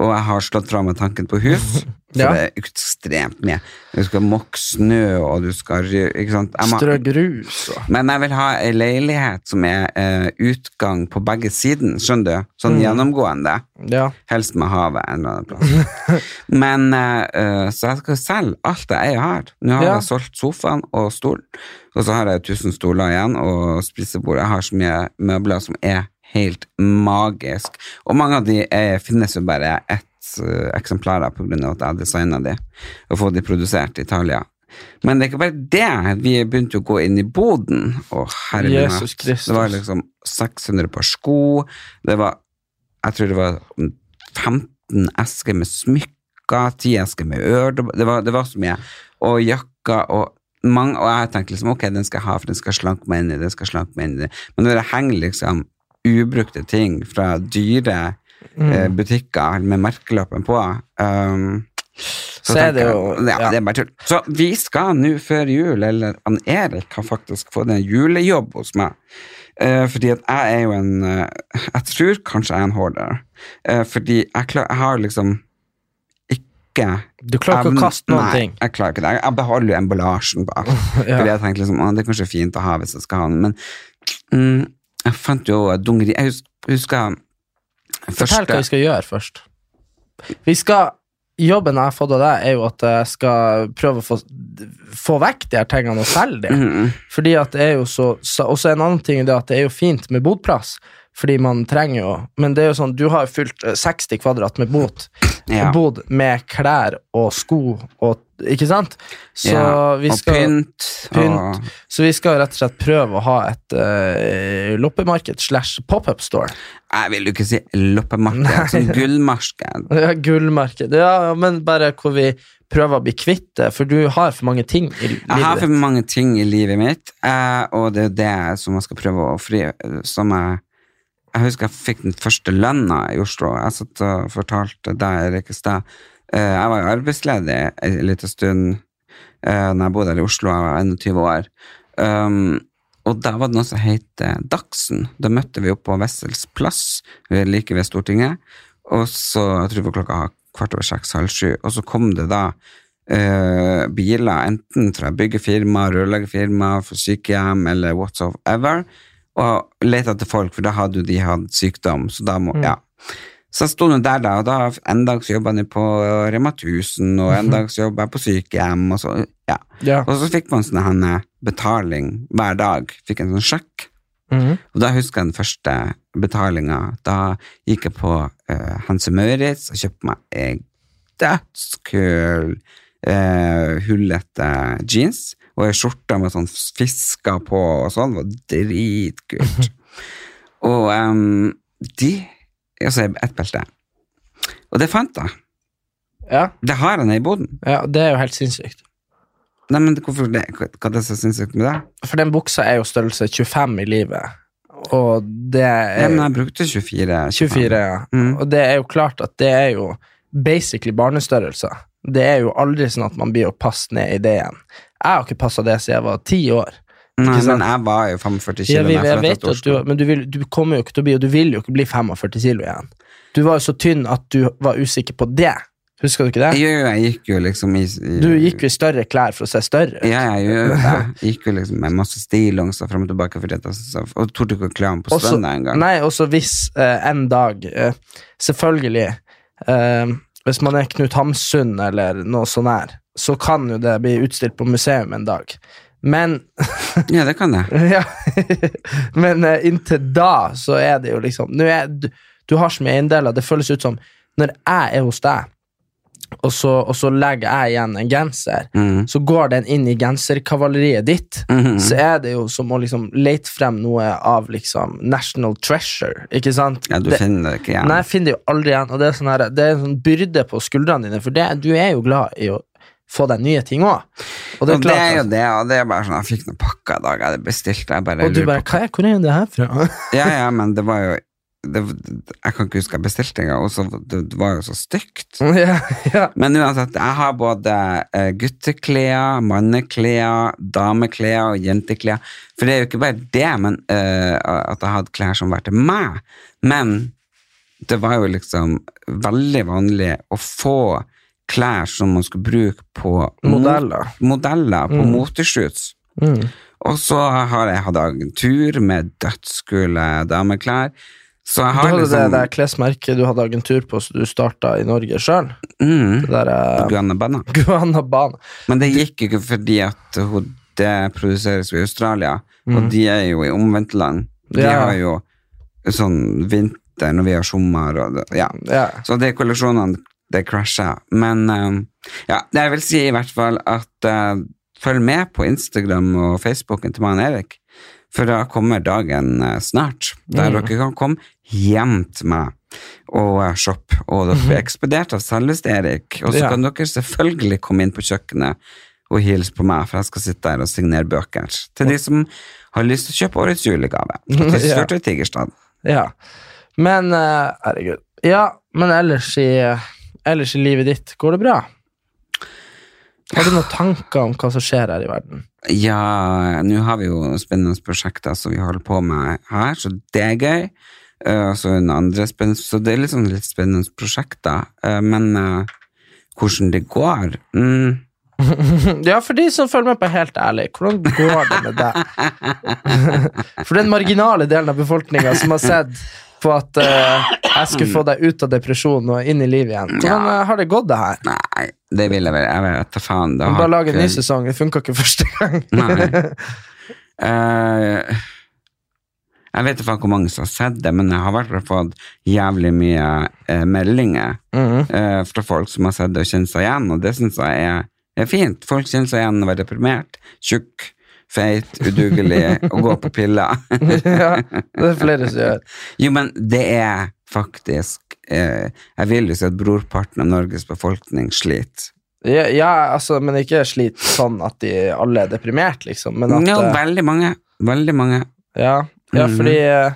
[SPEAKER 2] og jeg har slått fra meg tanken på hus. For
[SPEAKER 1] Ja.
[SPEAKER 2] det er ekstremt mye. Du skal mokke snø, og du skal? Må-
[SPEAKER 1] Strø grus og
[SPEAKER 2] men jeg vil ha ei leilighet som er eh, utgang på begge sider, skjønner du? Sånn gjennomgående.
[SPEAKER 1] Ja.
[SPEAKER 2] Helst med havet en eller annen plass. Men eh, eh, Så jeg skal selge alt jeg eier her. Nå har
[SPEAKER 1] Ja.
[SPEAKER 2] jeg solgt sofaen og stolen, og så har jeg 1000 stoler igjen og spisebord. Jeg har så mye møbler som er helt magisk. Og mange av de er, finnes jo bare ett uh, eksemplar av av at jeg designa de og fått de produsert i Italia. Men det er ikke bare det. Vi begynte jo å gå inn i boden. Å, herre min. Det var liksom 600 par sko. Det var Jeg tror det var 15 esker med smykker, 10 esker med ør. Det var, det var så mye. Og jakker og mange, og jeg tenkte liksom ok, den skal jeg ha, for den skal slanke meg inn i den skal slanke meg inn i det. Men når det henger liksom ubrukte ting fra dyre
[SPEAKER 1] Mm.
[SPEAKER 2] eh, butikker med merkelappen på um,
[SPEAKER 1] Så er det jo-
[SPEAKER 2] jeg, ja,
[SPEAKER 1] ja.
[SPEAKER 2] det er bare tull. Så vi skal nå før jul, eller han Erik har faktisk fått en julejobb hos meg. Eh, fordi at jeg er jo en eh, Jeg tror kanskje jeg er en hoarder. Fordi jeg, klar, jeg har liksom ikke
[SPEAKER 1] Du klarer ikke å kaste noen
[SPEAKER 2] nei,
[SPEAKER 1] ting.
[SPEAKER 2] jeg klarer ikke det. Jeg beholder jo emballasjen bak.
[SPEAKER 1] Ja.
[SPEAKER 2] Fordi jeg tenker liksom, det er kanskje fint å ha hvis jeg skal ha den, men mm, jeg fant jo dungeri Jeg husker, første
[SPEAKER 1] Fortell hva vi skal gjøre først. Vi skal Jobben jeg har fått av deg, er jo at jeg skal prøve å få, få vekk de her tingene og selge.
[SPEAKER 2] Mhm.
[SPEAKER 1] Fordi at det er jo så, så Også en annen ting er det at det er jo fint med bodplass, fordi man trenger jo Men det er jo sånn, du har jo fylt eh, 60 kvadrat med bod,
[SPEAKER 2] Ja.
[SPEAKER 1] bod med klær og sko og Ikke sant? Så
[SPEAKER 2] ja,
[SPEAKER 1] vi
[SPEAKER 2] og pynt.
[SPEAKER 1] pynt.
[SPEAKER 2] Og,
[SPEAKER 1] Så vi skal rett og slett prøve å ha et uh, loppemarked slash pop-up store.
[SPEAKER 2] jeg vil jo ikke si loppemarked, som gullmarked.
[SPEAKER 1] Ja, gullmarked. Ja, men bare hvor vi prøver å bli kvitt det, for du har for mange ting i livet
[SPEAKER 2] Jeg har for mange ting i livet mitt, eh, og det er det som jeg skal prøve å fri Som jeg Jeg husker jeg fikk den første lønna i Oslo. Jeg satt og fortalte deg, Erik, i stad. Eh, Jeg var jo arbeidsledig en liten stund uh, når jeg bodde her i Oslo. Jeg var 21 år. Um, og da var det noe som het Dagsen. Da møtte vi opp på Wessels plass, like ved Stortinget. Og så, jeg tror det var klokka kvart over seks, halv sju, og så kom det da uh, biler, enten fra byggefirma, rørleggerfirma, for sykehjem eller whatsoever, og lette etter folk, for da hadde jo de hatt sykdom, så da må, ja. Så jeg sto nå der da, og da en dag så jobba jeg på Rema 1000, og en dag så jobba jeg på sykehjem, og så, ja.
[SPEAKER 1] Ja.
[SPEAKER 2] Og så fikk man sånn betaling hver dag, fikk en sånn sjekk,
[SPEAKER 1] Mhm.
[SPEAKER 2] og da husker jeg den første betalinga. Da gikk jeg på uh, Hanse Møritz og kjøpte meg en dødskul, uh, hullete jeans og ei skjorte med sånn fisker på og sånn. Det var dritkult. og um, de Og så et belte. Og det fant jeg.
[SPEAKER 1] Ja,
[SPEAKER 2] Det har jeg nede i boden.
[SPEAKER 1] ja, det er jo helt sinnssykt.
[SPEAKER 2] Nei, men hvorfor det? Hva er det så sinnssykt med det?
[SPEAKER 1] For den buksa er jo størrelse 25 i livet, og det er Ja,
[SPEAKER 2] men jeg brukte 24.
[SPEAKER 1] 24, ja.
[SPEAKER 2] Mm.
[SPEAKER 1] Og det er jo klart at det er jo basically barnestørrelser. Det er jo aldri sånn at man blir å passe ned i det igjen. Jeg har ikke passa det siden jeg var ti år.
[SPEAKER 2] Nei, men jeg var jo 45 kilo
[SPEAKER 1] Ja, vi, jeg vet at du, men du, vil, du kommer jo ikke til å bli, og du vil jo ikke bli 45 kilo igjen. Du var jo så tynn at du var usikker på det. Husker du ikke det?
[SPEAKER 2] Jo, jo, jeg gikk jo liksom i, i
[SPEAKER 1] Du gikk jo i større klær for å se større ut.
[SPEAKER 2] Ja, jeg jo. Jeg gikk jo liksom med masse stillongser frem og tilbake, fordi jeg, så- og torde ikke å kle meg på stranda engang.
[SPEAKER 1] Nei, også hvis uh, en dag uh, Selvfølgelig Uh, Hvis man er Knut Hamsun eller noe sånn her, så kan jo det bli utstilt på museum en dag. Men
[SPEAKER 2] Ja, det kan jeg.
[SPEAKER 1] ja, Men uh, inntil da så er det jo liksom er, du, du har så mye eiendeler. Det føles ut som når jeg er hos deg, og så, og så legger jeg igjen en genser,
[SPEAKER 2] Mm.
[SPEAKER 1] så går den inn i genserkavaleriet ditt,
[SPEAKER 2] Mhm.
[SPEAKER 1] så er det jo som å liksom lete frem noe av liksom national treasure, ikke sant?
[SPEAKER 2] Ja, du
[SPEAKER 1] det,
[SPEAKER 2] finner det ikke igjen.
[SPEAKER 1] Nei, jeg finner det jo aldri igjen, og det er, sånn her, det er en sånn byrde på skuldrene dine, for det, du er jo glad i å få deg nye ting òg. Og det er
[SPEAKER 2] klart, det er jo det, og det er bare sånn Jeg fikk noen pakker i dag, jeg hadde bestilt jeg bare
[SPEAKER 1] Og du bare hva er, Hvor er det her fra?
[SPEAKER 2] Ja, ja, men det var jo det, Jeg kan ikke huske jeg bestilte engang, og så det, var jo så stygt.
[SPEAKER 1] ja, ja.
[SPEAKER 2] Men uansett, jeg har både uh, gutteklær, manneklær, dameklær og jenteklær. For det er jo ikke bare det men, uh, at jeg hadde klær som var til meg, men det var jo liksom veldig vanlig å få klær som man skulle bruke på
[SPEAKER 1] Modeller.
[SPEAKER 2] modeller på moteshoots.
[SPEAKER 1] Mm.
[SPEAKER 2] Og så har jeg hatt agentur med dødskule dameklær. Så jeg
[SPEAKER 1] Du hadde
[SPEAKER 2] liksom
[SPEAKER 1] det der klesmerket du hadde agentur på, så du starta i Norge sjøl.
[SPEAKER 2] mm,
[SPEAKER 1] Guanabana. eh,
[SPEAKER 2] Guanna Banna.
[SPEAKER 1] Guana Bana.
[SPEAKER 2] Men det gikk ikke fordi at det produseres i Australia, og de er jo i omvendt land. De
[SPEAKER 1] Mm. Ja.
[SPEAKER 2] har jo sånn vinter når vi har sommer, og det- ja.
[SPEAKER 1] Ja.
[SPEAKER 2] Så de kolleksjonene, det crasha. Men eh, ja, jeg vil si i hvert fall at uh, følg med på Instagram og Facebooken til meg og Erik, for da kommer dagen eh, snart, der dere kan komme hjem til meg og shoppe. Og dere blir ekspedert av selveste Erik. Og så
[SPEAKER 1] Ja.
[SPEAKER 2] kan dere selvfølgelig komme inn på kjøkkenet og hilse på meg, for jeg skal sitte der og signere bøker til de som har lyst til å kjøpe årets julegave.
[SPEAKER 1] Ja.
[SPEAKER 2] Tigerstad.
[SPEAKER 1] ja. Men Herregud. Ja, men ellers i, ellers i livet ditt, går det bra? Har du noen tanker om hva som skjer her i verden?
[SPEAKER 2] Ja, nå har vi jo spennende prosjekter som vi holder på med her, så det er gøy. Eh, så, så det er sånn litt spennende prosjekter. Eh, men uh, hvordan det går mm,
[SPEAKER 1] Ja, for de som følger med på Helt ærlig, hvordan går det med deg? For den marginale delen av befolkninga som har sett på at uh, jeg skulle få deg ut av depresjonen og inn i livet igjen. Hvordan ja. har det gått, det her?
[SPEAKER 2] Nei, det vil jeg vel Jeg vet da faen. Det har
[SPEAKER 1] Bare lage en ny sesong. Det funka ikke første gang.
[SPEAKER 2] Nei. Uh, jeg vet ikke hvor mange som har sett det, men jeg har vært fått jævlig mye uh, meldinger
[SPEAKER 1] Mhm.
[SPEAKER 2] eh, fra folk som har sett det og kjent seg igjen, og det syns jeg er, er fint. Folk igjen og er deprimert, tjukk, feit, udugelig og går på piller.
[SPEAKER 1] ja, det er flere som gjør.
[SPEAKER 2] jo, men det er faktisk eh, Jeg vil jo si at brorparten av Norges befolkning sliter.
[SPEAKER 1] Ja, ja, altså, men ikke sliter sånn at de alle er deprimert, liksom. Men at
[SPEAKER 2] Jo,
[SPEAKER 1] eh,
[SPEAKER 2] veldig mange. Veldig mange.
[SPEAKER 1] Ja, ja
[SPEAKER 2] Mhm.
[SPEAKER 1] fordi eh,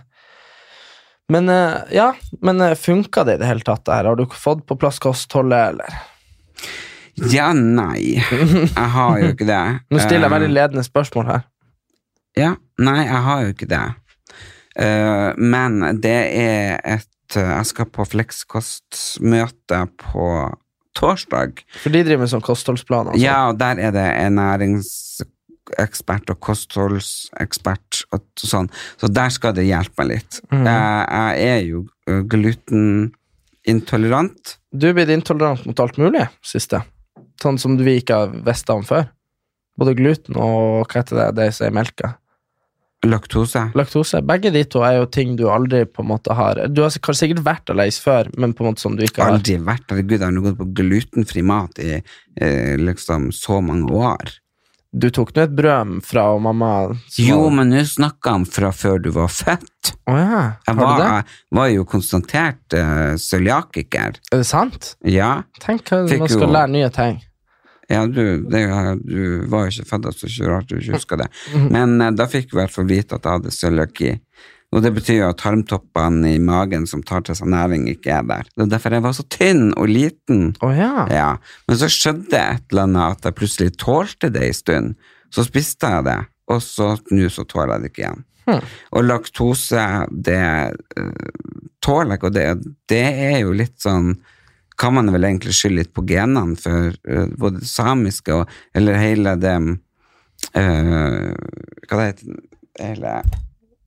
[SPEAKER 1] Men eh, ja, men funka det i det hele tatt? det her? Har du fått på plass kostholdet, eller?
[SPEAKER 2] Ja, nei. Jeg har jo ikke det.
[SPEAKER 1] Nå stiller jeg
[SPEAKER 2] Eh,
[SPEAKER 1] veldig ledende spørsmål her.
[SPEAKER 2] Ja, nei, jeg har jo ikke det. Eh, men det er et eh, Jeg skal på Flekskostmøte på torsdag.
[SPEAKER 1] For de driver med sånn kostholdsplaner. og sånn.
[SPEAKER 2] Ja, og der er det en næringsekspert og kostholdsekspert og sånn. Så der skal det hjelpe meg litt.
[SPEAKER 1] Mm.
[SPEAKER 2] jeg, jeg er jo eh, glutenintolerant.
[SPEAKER 1] Du er blitt intolerant mot alt mulig siste. Sånn som vi ikke har visst om før. Både gluten og hva heter det, det som er i melka.
[SPEAKER 2] Laktose.
[SPEAKER 1] Laktose. Begge de to er jo ting du aldri på en måte har Du har kanskje sikkert vært allergisk før, men på en måte som du ikke har.
[SPEAKER 2] Aldri vært Herregud, jeg har gått på glutenfri mat i eh, liksom så mange år.
[SPEAKER 1] Du tok nå et brøm fra mamma så...
[SPEAKER 2] Jo, men nå snakker han fra før du var født.
[SPEAKER 1] Oh, ja,
[SPEAKER 2] Jeg
[SPEAKER 1] har du
[SPEAKER 2] var,
[SPEAKER 1] det?
[SPEAKER 2] jeg var jo konstatert uh, cøliakiker.
[SPEAKER 1] Er det sant?
[SPEAKER 2] Ja.
[SPEAKER 1] Tenk hva
[SPEAKER 2] Fikk
[SPEAKER 1] man skal
[SPEAKER 2] jo-
[SPEAKER 1] lære nye ting.
[SPEAKER 2] Ja, du, det, du var jo ikke født, så ikke rart du ikke husker det.
[SPEAKER 1] Mhm.
[SPEAKER 2] Men uh, da fikk vi i hvert fall vite at jeg hadde cøliaki. Og det betyr jo at tarmtoppene i magen som tar til seg næring, ikke er der. Det er derfor jeg var så tynn og liten.
[SPEAKER 1] Oh, ja.
[SPEAKER 2] Ja, Men så skjedde et eller annet at jeg plutselig tålte det en stund. Så spiste jeg det, og så nå så tåler jeg det ikke igjen.
[SPEAKER 1] Hmm.
[SPEAKER 2] Og laktose, det øh, tåler jeg ikke, og det, det er jo litt sånn kan man vel egentlig skylde litt på genene for øh, både det samiske og Eller hele det øh, Hva det heter hele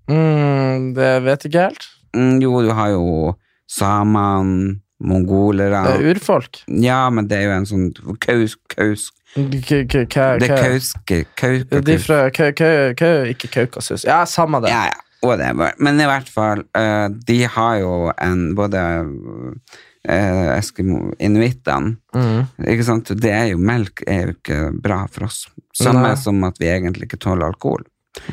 [SPEAKER 1] Mm, det vet jeg ikke helt.
[SPEAKER 2] mm, Jo, du har jo samene, mongolere
[SPEAKER 1] Det er urfolk.
[SPEAKER 2] Ja, men det er jo en sånn kaus, kaus, Det er kauske,
[SPEAKER 1] De fra Kau- Ikke Kaukasus. Ja, samme det.
[SPEAKER 2] Ja, ja, whatever. Men i hvert fall, eh, de har jo en både eh, eskimo, inuittene.
[SPEAKER 1] Mm.
[SPEAKER 2] Ikke sant? Det er jo, melk er jo ikke bra for oss. Samme
[SPEAKER 1] Nei.
[SPEAKER 2] som at vi egentlig ikke tåler alkohol.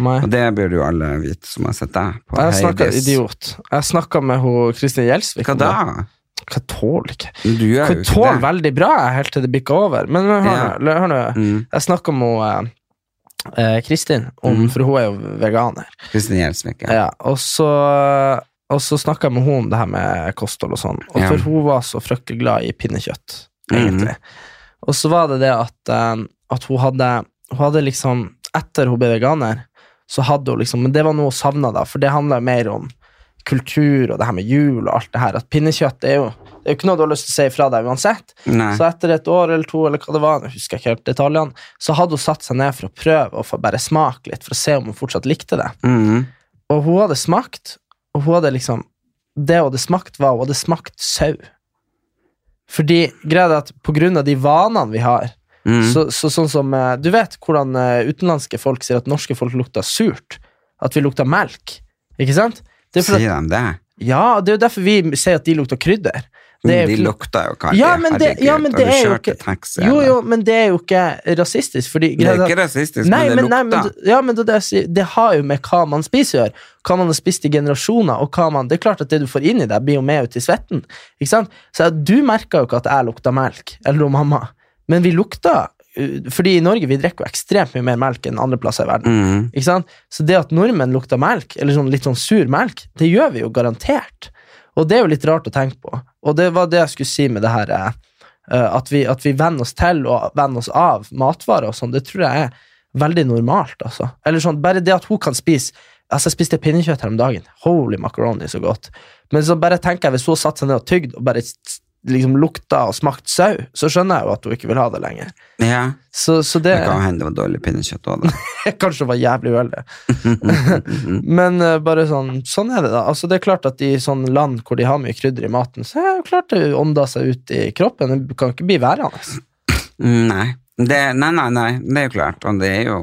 [SPEAKER 1] Nei.
[SPEAKER 2] Og det burde jo alle vite som har sett deg på
[SPEAKER 1] Jeg snakka idiot. Jeg snakka med hun Kristin Gjelsvik.
[SPEAKER 2] Hva da?
[SPEAKER 1] Hva tåler ikke?
[SPEAKER 2] Du gjør jo ikke det.
[SPEAKER 1] veldig bra helt til det bikker over. Men hør nå.
[SPEAKER 2] Ja.
[SPEAKER 1] hør nå.
[SPEAKER 2] Mm.
[SPEAKER 1] Jeg snakka med eh, Kristin, om,
[SPEAKER 2] Mm.
[SPEAKER 1] for hun er jo veganer.
[SPEAKER 2] Kristin Gjelsvik, ja.
[SPEAKER 1] Ja, og så, og så snakka jeg med hun om det her med kosthold og sånn, og
[SPEAKER 2] Ja.
[SPEAKER 1] for hun var så fryktelig glad i pinnekjøtt,
[SPEAKER 2] egentlig.
[SPEAKER 1] egentlig. Og så var det det at, eh, at hun hadde Hun hadde liksom Etter hun ble veganer, så hadde hun liksom Men det var noe hun savna, da, for det handla mer om kultur og det her med jul og alt det her. At pinnekjøtt er jo det er jo ikke noe du har lyst til å si ifra deg uansett.
[SPEAKER 2] Nei.
[SPEAKER 1] Så etter et år eller to, eller hva det var, jeg husker ikke helt detaljene, så hadde hun satt seg ned for å prøve og få bare smake litt, for å se om hun fortsatt likte det.
[SPEAKER 2] Mm.
[SPEAKER 1] Og hun hadde smakt, og hun hadde liksom Det hun hadde smakt, var hun hadde smakt sau. Fordi greia er at på grunn av de vanene vi har,
[SPEAKER 2] Mm.
[SPEAKER 1] så, så sånn som eh, Du vet hvordan eh, utenlandske folk sier at norske folk lukter surt? At vi lukter melk? Ikke sant? Det er
[SPEAKER 2] Sier de det?
[SPEAKER 1] ja, det er jo derfor vi sier at de lukter krydder. Det er
[SPEAKER 2] de lukter jo Kari.
[SPEAKER 1] Ja, men det- ja, men det er jo ikke-
[SPEAKER 2] taxi?
[SPEAKER 1] Jo, jo, men det er jo ikke rasistisk. Fordi,
[SPEAKER 2] Det er ikke rasistisk,
[SPEAKER 1] Nei,
[SPEAKER 2] men det lukter.
[SPEAKER 1] men, ja, men det, det, har jo med hva man spiser å gjøre. Hva man har spist i generasjoner. Og man, det er klart at det du får inn i deg, blir jo med ut i svetten. Ikke sant? Så du merka jo ikke at jeg lukta melk, eller mamma. Men vi lukta uh, Fordi i Norge vi drikker jo ekstremt mye mer melk enn andre plasser i verden.
[SPEAKER 2] Mm.
[SPEAKER 1] Ikke sant? Så det at nordmenn lukter melk, eller sånn litt sånn sur melk, det gjør vi jo garantert. Og det er jo litt rart å tenke på. Og det var det jeg skulle si med det her eh, eh, at, vi, at vi venner oss til og venner oss av matvarer og sånn, det tror jeg er veldig normalt, altså. Eller sånn, bare det at hun kan spise Altså, jeg spiste pinnekjøtt her om dagen. Holy macaroni, så godt. Men så bare tenker jeg, hvis hun satte seg ned og tygde og bare liksom lukta og smakte sau, så skjønner jeg jo at hun ikke vil ha det lenger.
[SPEAKER 2] Ja,
[SPEAKER 1] Så, så det
[SPEAKER 2] det kan hende det var dårlig pinnekjøtt òg, da.
[SPEAKER 1] Kanskje var jævlig uheldig. Men uh, bare sånn, sånn er det, da. Altså, det er klart at i sånne land hvor de har mye krydder i maten, så er det klart det ånder seg ut i kroppen. Det kan ikke bli værende.
[SPEAKER 2] Mm, Nei. Det, nei, nei, nei, det er jo klart. Og det er jo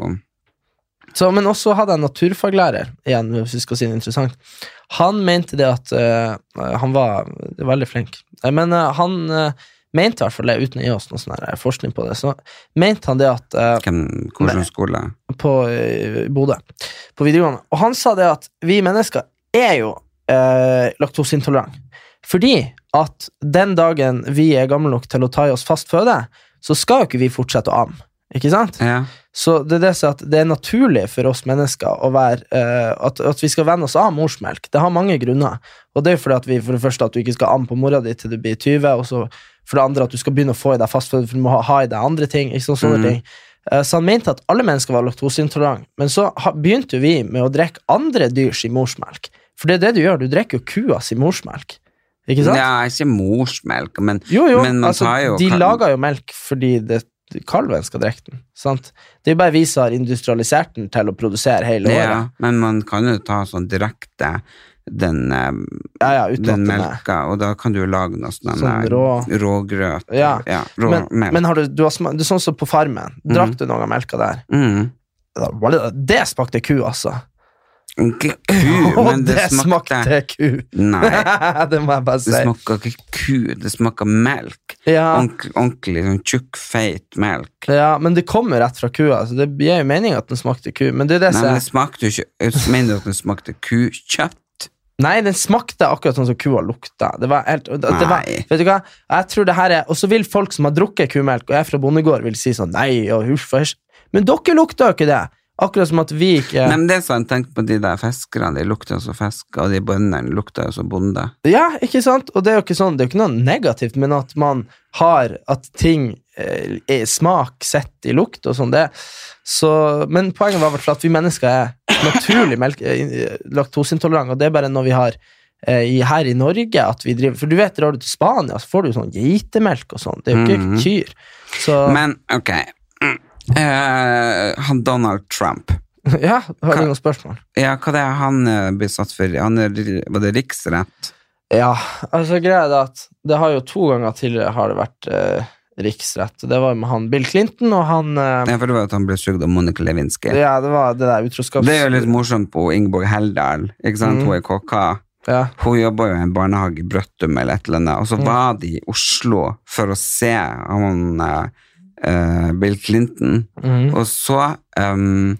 [SPEAKER 1] Så, men også hadde jeg en naturfaglærer, igjen, hvis vi skal si det interessant. Han mente det at uh, Han var veldig flink, men eh, han eh, mente i hvert fall det, uten å gi oss noe sånn forskning på det, så mente han det at eh,
[SPEAKER 2] hvem, Hvilken skole?
[SPEAKER 1] på uh, Bodø, på videregående. Og han sa det at vi mennesker er jo uh, laktoseintolerante. Fordi at den dagen vi er gamle nok til å ta i oss fast føde, så skal jo ikke vi fortsette å amme. Ikke sant?
[SPEAKER 2] Ja.
[SPEAKER 1] Så det er det at det er naturlig for oss mennesker å være uh, at, at vi skal venne oss av morsmelk. Det har mange grunner. Og det er fordi vi for det første at du ikke skal amme på mora di til du blir 20, og så for det andre at du skal begynne å få i deg fast for du må ha, ha i deg andre ting. Ikke sånne
[SPEAKER 2] mm.
[SPEAKER 1] ting. Eh, Så han mente at alle mennesker var laktoseintolerante, men så begynte vi med å drikke andre dyrs i morsmelk. For det er det du gjør, du drikker jo kuas i morsmelk. Ikke sant?
[SPEAKER 2] ja, ikke morsmelk, men,
[SPEAKER 1] Jo, jo,
[SPEAKER 2] men man
[SPEAKER 1] altså,
[SPEAKER 2] tar jo
[SPEAKER 1] de lager jo melk fordi det, kalven skal drikke den. Sant? Det er bare vi som har industrialisert den til å produsere hele året.
[SPEAKER 2] Ja, men man kan jo ta sånn direkte den,
[SPEAKER 1] Ja, ja,
[SPEAKER 2] den melka, og da kan du lage noe sånn
[SPEAKER 1] Sånn rå-
[SPEAKER 2] rågrøt.
[SPEAKER 1] Ja,
[SPEAKER 2] rå
[SPEAKER 1] Men, men har du, du har sma- det er sånn som på Farmen. Drakk du noe av melka der?
[SPEAKER 2] mm.
[SPEAKER 1] Det smakte ku, altså.
[SPEAKER 2] Ikke ku, men det, smakte
[SPEAKER 1] ku.
[SPEAKER 2] Nei,
[SPEAKER 1] det må jeg bare si.
[SPEAKER 2] det smaker ikke ku, det smaker melk.
[SPEAKER 1] Ja,
[SPEAKER 2] Ordentlig, ordentlig sånn tjukk, feit melk.
[SPEAKER 1] ja, men det kommer rett fra kua, så det gir jo mening at den smakte ku. Men det er det
[SPEAKER 2] Nei, men det smakte jo ikke Mener du at den smakte kukjøtt?
[SPEAKER 1] Nei, den smakte akkurat sånn som kua lukta. Det var helt, det var, vet du hva? Jeg tror det her er, Og så vil folk som har drukket kumelk, og er fra bondegård, vil si sånn Nei, og huff, og hysj. Men dere lukter jo ikke det! Akkurat som at vi ikke
[SPEAKER 2] Nei, men det er sånn, tenk på de der fiskerne, de lukter jo som fisk, og de bøndene lukter jo som bonde.
[SPEAKER 1] Ja, ikke sant? Og det er jo ikke sånn, det er jo ikke noe negativt, men at man har At ting eh, er smak sett i lukt og sånn, det så, Men poenget var i hvert fall at vi mennesker er naturlig melk- laktoseintolerant, og det er bare når vi har eh, i, her i Norge at vi driver For du vet, drar du til Spania, så får du sånn geitemelk og sånn. Det er jo ikke
[SPEAKER 2] Mhm.
[SPEAKER 1] kyr. Så
[SPEAKER 2] Men, ok. Mm. Eh, han Donald Trump.
[SPEAKER 1] ja, har du noen spørsmål?
[SPEAKER 2] Ja, hva det er han eh, blir satt for? Han er, var det riksrett?
[SPEAKER 1] Ja, altså greia er at det har jo to ganger tidligere har det vært eh, riksrett. Det var med han Bill Clinton og han eh,
[SPEAKER 2] Ja, for det var at han ble sugd av Monica Lewinsky.
[SPEAKER 1] Ja, det var det der utroskaps...
[SPEAKER 2] Det er jo litt morsomt på Ingeborg Heldal, ikke sant?
[SPEAKER 1] Mm.
[SPEAKER 2] Hun er kokka.
[SPEAKER 1] Ja.
[SPEAKER 2] Hun jobba jo i en barnehage i Brøttum eller et eller annet, og så
[SPEAKER 1] Mm.
[SPEAKER 2] var de i Oslo for å se han eh, eh, Bill Clinton,
[SPEAKER 1] mm.
[SPEAKER 2] og så um,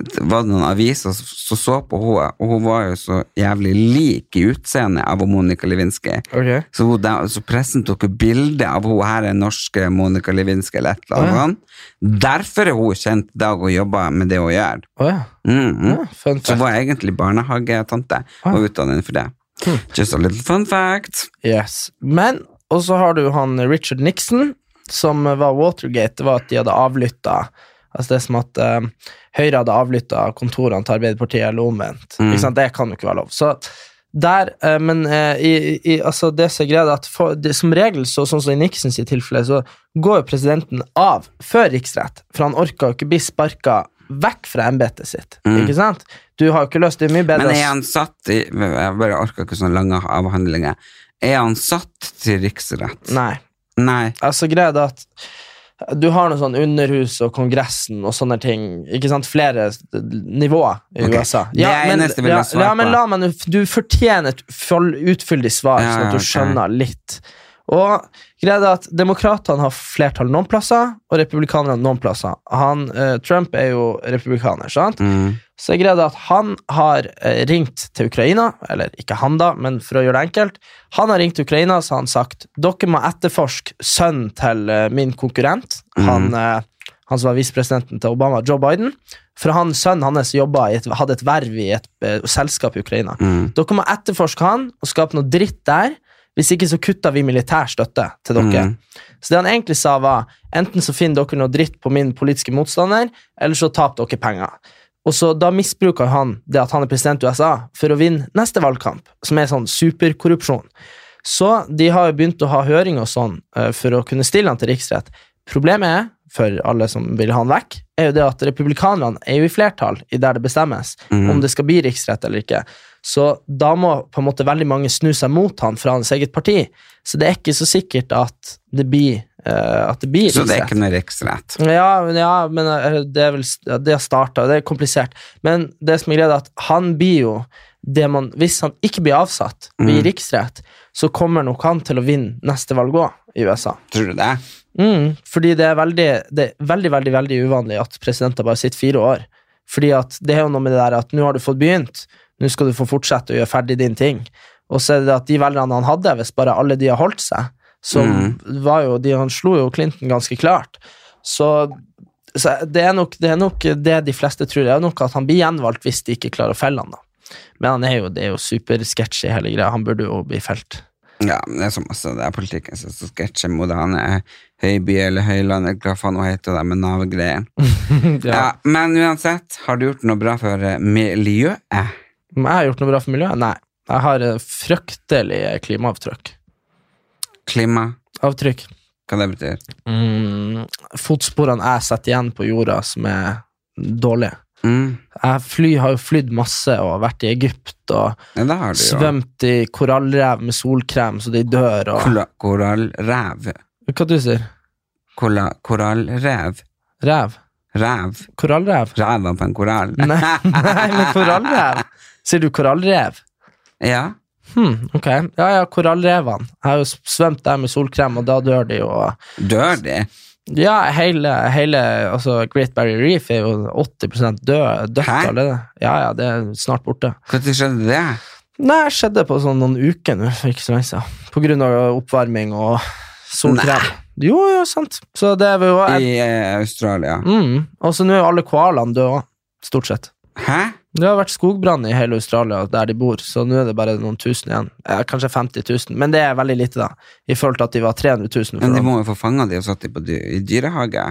[SPEAKER 2] var det noen aviser som så på henne, og hun var jo så jævlig lik i utseendet av Monica Lewinsky.
[SPEAKER 1] Okay.
[SPEAKER 2] Så, hun, så pressen tok bilde av hun her er norske Monica Lewinsky eller et eller annet.
[SPEAKER 1] Ja.
[SPEAKER 2] Derfor er hun kjent i dag og jobber med det hun gjør.
[SPEAKER 1] Oh, ja.
[SPEAKER 2] Mhm.
[SPEAKER 1] ja. Fun
[SPEAKER 2] Så hun var egentlig barnehagetante og utdannet innenfor det.
[SPEAKER 1] Hmm.
[SPEAKER 2] Just a little fun fact.
[SPEAKER 1] Yes. Men, og så har du han Richard Nixon, som var Watergate. Det var at de hadde avlytta Altså det er som at eh, Høyre hadde avlytta kontorene til Arbeiderpartiet, eller omvendt.
[SPEAKER 2] Mm.
[SPEAKER 1] Det kan jo ikke være lov. Så der, uh, men uh, i, i, altså det som er greia, at for, det, som regel, så, sånn som i Nixons tilfelle, så går jo presidenten av før riksrett, for han orka jo ikke bli sparka vekk fra embetet sitt.
[SPEAKER 2] Mm.
[SPEAKER 1] Ikke sant? Du har jo ikke løst det mye bedre
[SPEAKER 2] Men er han satt i Jeg bare orker ikke sånne lange avhandlinger. Er han satt til riksrett?
[SPEAKER 1] Nei.
[SPEAKER 2] Nei.
[SPEAKER 1] Altså greia er at du har noe sånn Underhus og Kongressen og sånne ting. Ikke sant? Flere nivåer i
[SPEAKER 2] okay.
[SPEAKER 1] USA.
[SPEAKER 2] Er
[SPEAKER 1] men, ja, ja, men la meg Du fortjener et utfyldig svar,
[SPEAKER 2] Ja,
[SPEAKER 1] sånn at du
[SPEAKER 2] ok.
[SPEAKER 1] skjønner litt. Og greia er at Demokratene har flertall noen plasser, og republikanerne noen plasser. Han, eh, Trump er jo republikaner, sant?
[SPEAKER 2] Mm.
[SPEAKER 1] Så er greia at han har eh, ringt til Ukraina, eller ikke han da, men for å gjøre det enkelt. Han har ringt til Ukraina så har han sagt dere må etterforske sønnen til eh, min konkurrent,
[SPEAKER 2] mm.
[SPEAKER 1] han, eh, han som var visepresidenten til Obama, Joe Biden. For han, sønnen hans et, hadde et verv i et eh, selskap i Ukraina.
[SPEAKER 2] Mm.
[SPEAKER 1] Dere må etterforske han og skape noe dritt der. Hvis ikke så kutter vi militær støtte til dere.
[SPEAKER 2] Mm.
[SPEAKER 1] Så det han egentlig sa var enten så finner dere noe dritt på min politiske motstander, eller så taper dere penger. Og så Da misbruker han det at han er president i USA, for å vinne neste valgkamp, som er sånn superkorrupsjon. Så de har jo begynt å ha høring og sånn eh, for å kunne stille han til riksrett. Problemet er, for alle som vil ha han vekk, er jo det at republikanerne er jo i flertall i der det bestemmes
[SPEAKER 2] mm.
[SPEAKER 1] om det skal bli riksrett eller ikke. Så da må på en måte veldig mange snu seg mot han fra hans eget parti. Så det er ikke så sikkert at det blir, uh, at det blir
[SPEAKER 2] Så det er ikke noe riksrett?
[SPEAKER 1] Ja, men- ja, men eh, det er vel Det har starta, det er komplisert. Men det som er greia, er at han blir jo det man, Hvis han ikke blir avsatt, blir
[SPEAKER 2] Mm.
[SPEAKER 1] riksrett, så kommer nok han til å vinne neste valg òg, i USA.
[SPEAKER 2] Tror du det?
[SPEAKER 1] Mm, fordi det er, veldig, det er veldig, veldig veldig uvanlig at presidenter bare sitter fire år. Fordi at det er jo noe med det der at nå har du fått begynt, nå skal du få fortsette å gjøre ferdig din ting. Og så er det at de velgerne han hadde, hvis bare alle de har holdt seg, så
[SPEAKER 2] Mm.
[SPEAKER 1] var jo de, Han slo jo Clinton ganske klart. Så, så det, er nok, det er nok det de fleste tror. Det er nok at han blir gjenvalgt hvis de ikke klarer å felle han da. Men han er jo, det er jo supersketsjy hele greia. Han burde jo bli felt.
[SPEAKER 2] Ja, men det er som også det er politikken som er så sketsjer mot han er Høyby eller Høyland, eller hva faen hun heter, det med Nav-greien. ja. Men uansett, har du gjort noe bra for eh, miljøet?
[SPEAKER 1] Om jeg har gjort noe bra for miljøet? Nei. Jeg har eh, fryktelig klimaavtrykk.
[SPEAKER 2] Klima?
[SPEAKER 1] Avtrykk.
[SPEAKER 2] Hva det betyr?
[SPEAKER 1] Mm, fotsporene jeg setter igjen på jorda som er dårlige.
[SPEAKER 2] Mm.
[SPEAKER 1] Jeg fly, har jo flydd masse og vært i Egypt og
[SPEAKER 2] Ja, du
[SPEAKER 1] svømt i korallrev med solkrem så de dør og
[SPEAKER 2] Kola- Korallrev.
[SPEAKER 1] Hva du sier
[SPEAKER 2] Kola, korallrev.
[SPEAKER 1] Rev?
[SPEAKER 2] Rev.
[SPEAKER 1] Korallrev?
[SPEAKER 2] Ræva på en korall.
[SPEAKER 1] Nei, nei, men korallrev. Sier du korallrev?
[SPEAKER 2] Ja.
[SPEAKER 1] Hmm, ok. Ja, ja, korallrevene. Jeg har jo svømt der med solkrem, og da dør de jo.
[SPEAKER 2] Dør de?
[SPEAKER 1] Ja, hele, hele altså Great Barrier Reef er jo 80 død, dødt allerede. Ja, ja, det er snart borte.
[SPEAKER 2] Når skjedde det?
[SPEAKER 1] Nei, det skjedde på sånn noen uker nå, for ikke så lenge siden. På grunn av oppvarming og solkrem. Jo, jo, sant. Så det jo
[SPEAKER 2] I eh, Australia.
[SPEAKER 1] mm. Og så nå er jo alle koalaene døde stort sett.
[SPEAKER 2] Hæ?
[SPEAKER 1] Det har vært skogbrann i hele Australia der de bor, så nå er det bare noen tusen igjen. Eh, kanskje 50 000, men det er veldig lite, da. I forhold til at de var 300 000.
[SPEAKER 2] Men de må jo få fanga de og satt de på dy i dyrehage.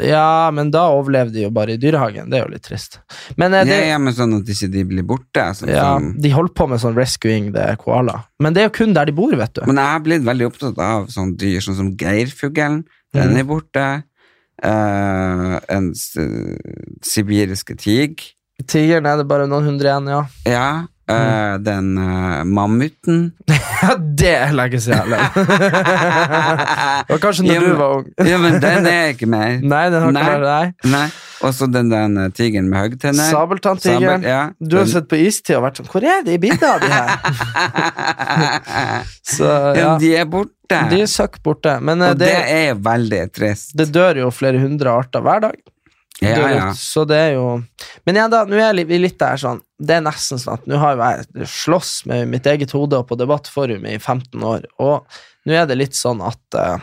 [SPEAKER 1] ja, men da overlevde de jo bare i dyrehagen. Det er jo litt trist. Men eh, det,
[SPEAKER 2] Ja, men sånn at ikke de blir borte. Sånn,
[SPEAKER 1] ja, de holder på med sånn rescuing the koala. Men det er jo kun der de bor, vet du.
[SPEAKER 2] Men jeg har blitt veldig opptatt av sånne dyr, sånn som geirfuglen. Den
[SPEAKER 1] mm.
[SPEAKER 2] er borte. Eh, en sibiriske tig.
[SPEAKER 1] Tigeren er det bare noen hundre igjen, ja.
[SPEAKER 2] Ja. Eh, den uh, mammuten.
[SPEAKER 1] Ja, det er lenge siden. Ellen. Og kanskje når
[SPEAKER 2] Ja,
[SPEAKER 1] du var ung.
[SPEAKER 2] Ja, men den er ikke mer.
[SPEAKER 1] Nei, den har ikke
[SPEAKER 2] Nei.
[SPEAKER 1] vært deg.
[SPEAKER 2] Nei. Og så den der eh, tigeren med høggtenner.
[SPEAKER 1] Sabeltanntigeren.
[SPEAKER 2] Sabel, ja.
[SPEAKER 1] Du har
[SPEAKER 2] Den-
[SPEAKER 1] sett på istid og vært sånn Hvor er de bildene av de her? Så
[SPEAKER 2] ja.
[SPEAKER 1] ja,
[SPEAKER 2] De er borte.
[SPEAKER 1] de er søkk borte. Men eh,
[SPEAKER 2] og det,
[SPEAKER 1] det,
[SPEAKER 2] er veldig trist.
[SPEAKER 1] det dør jo flere hundre arter hver dag.
[SPEAKER 2] Ja, ja.
[SPEAKER 1] Så det er jo Men igjen, da, nå er vi litt der sånn Det er nesten sånn at nå har jeg slåss med mitt eget hode og på debattforum i 15 år, og nå er det litt sånn at uh,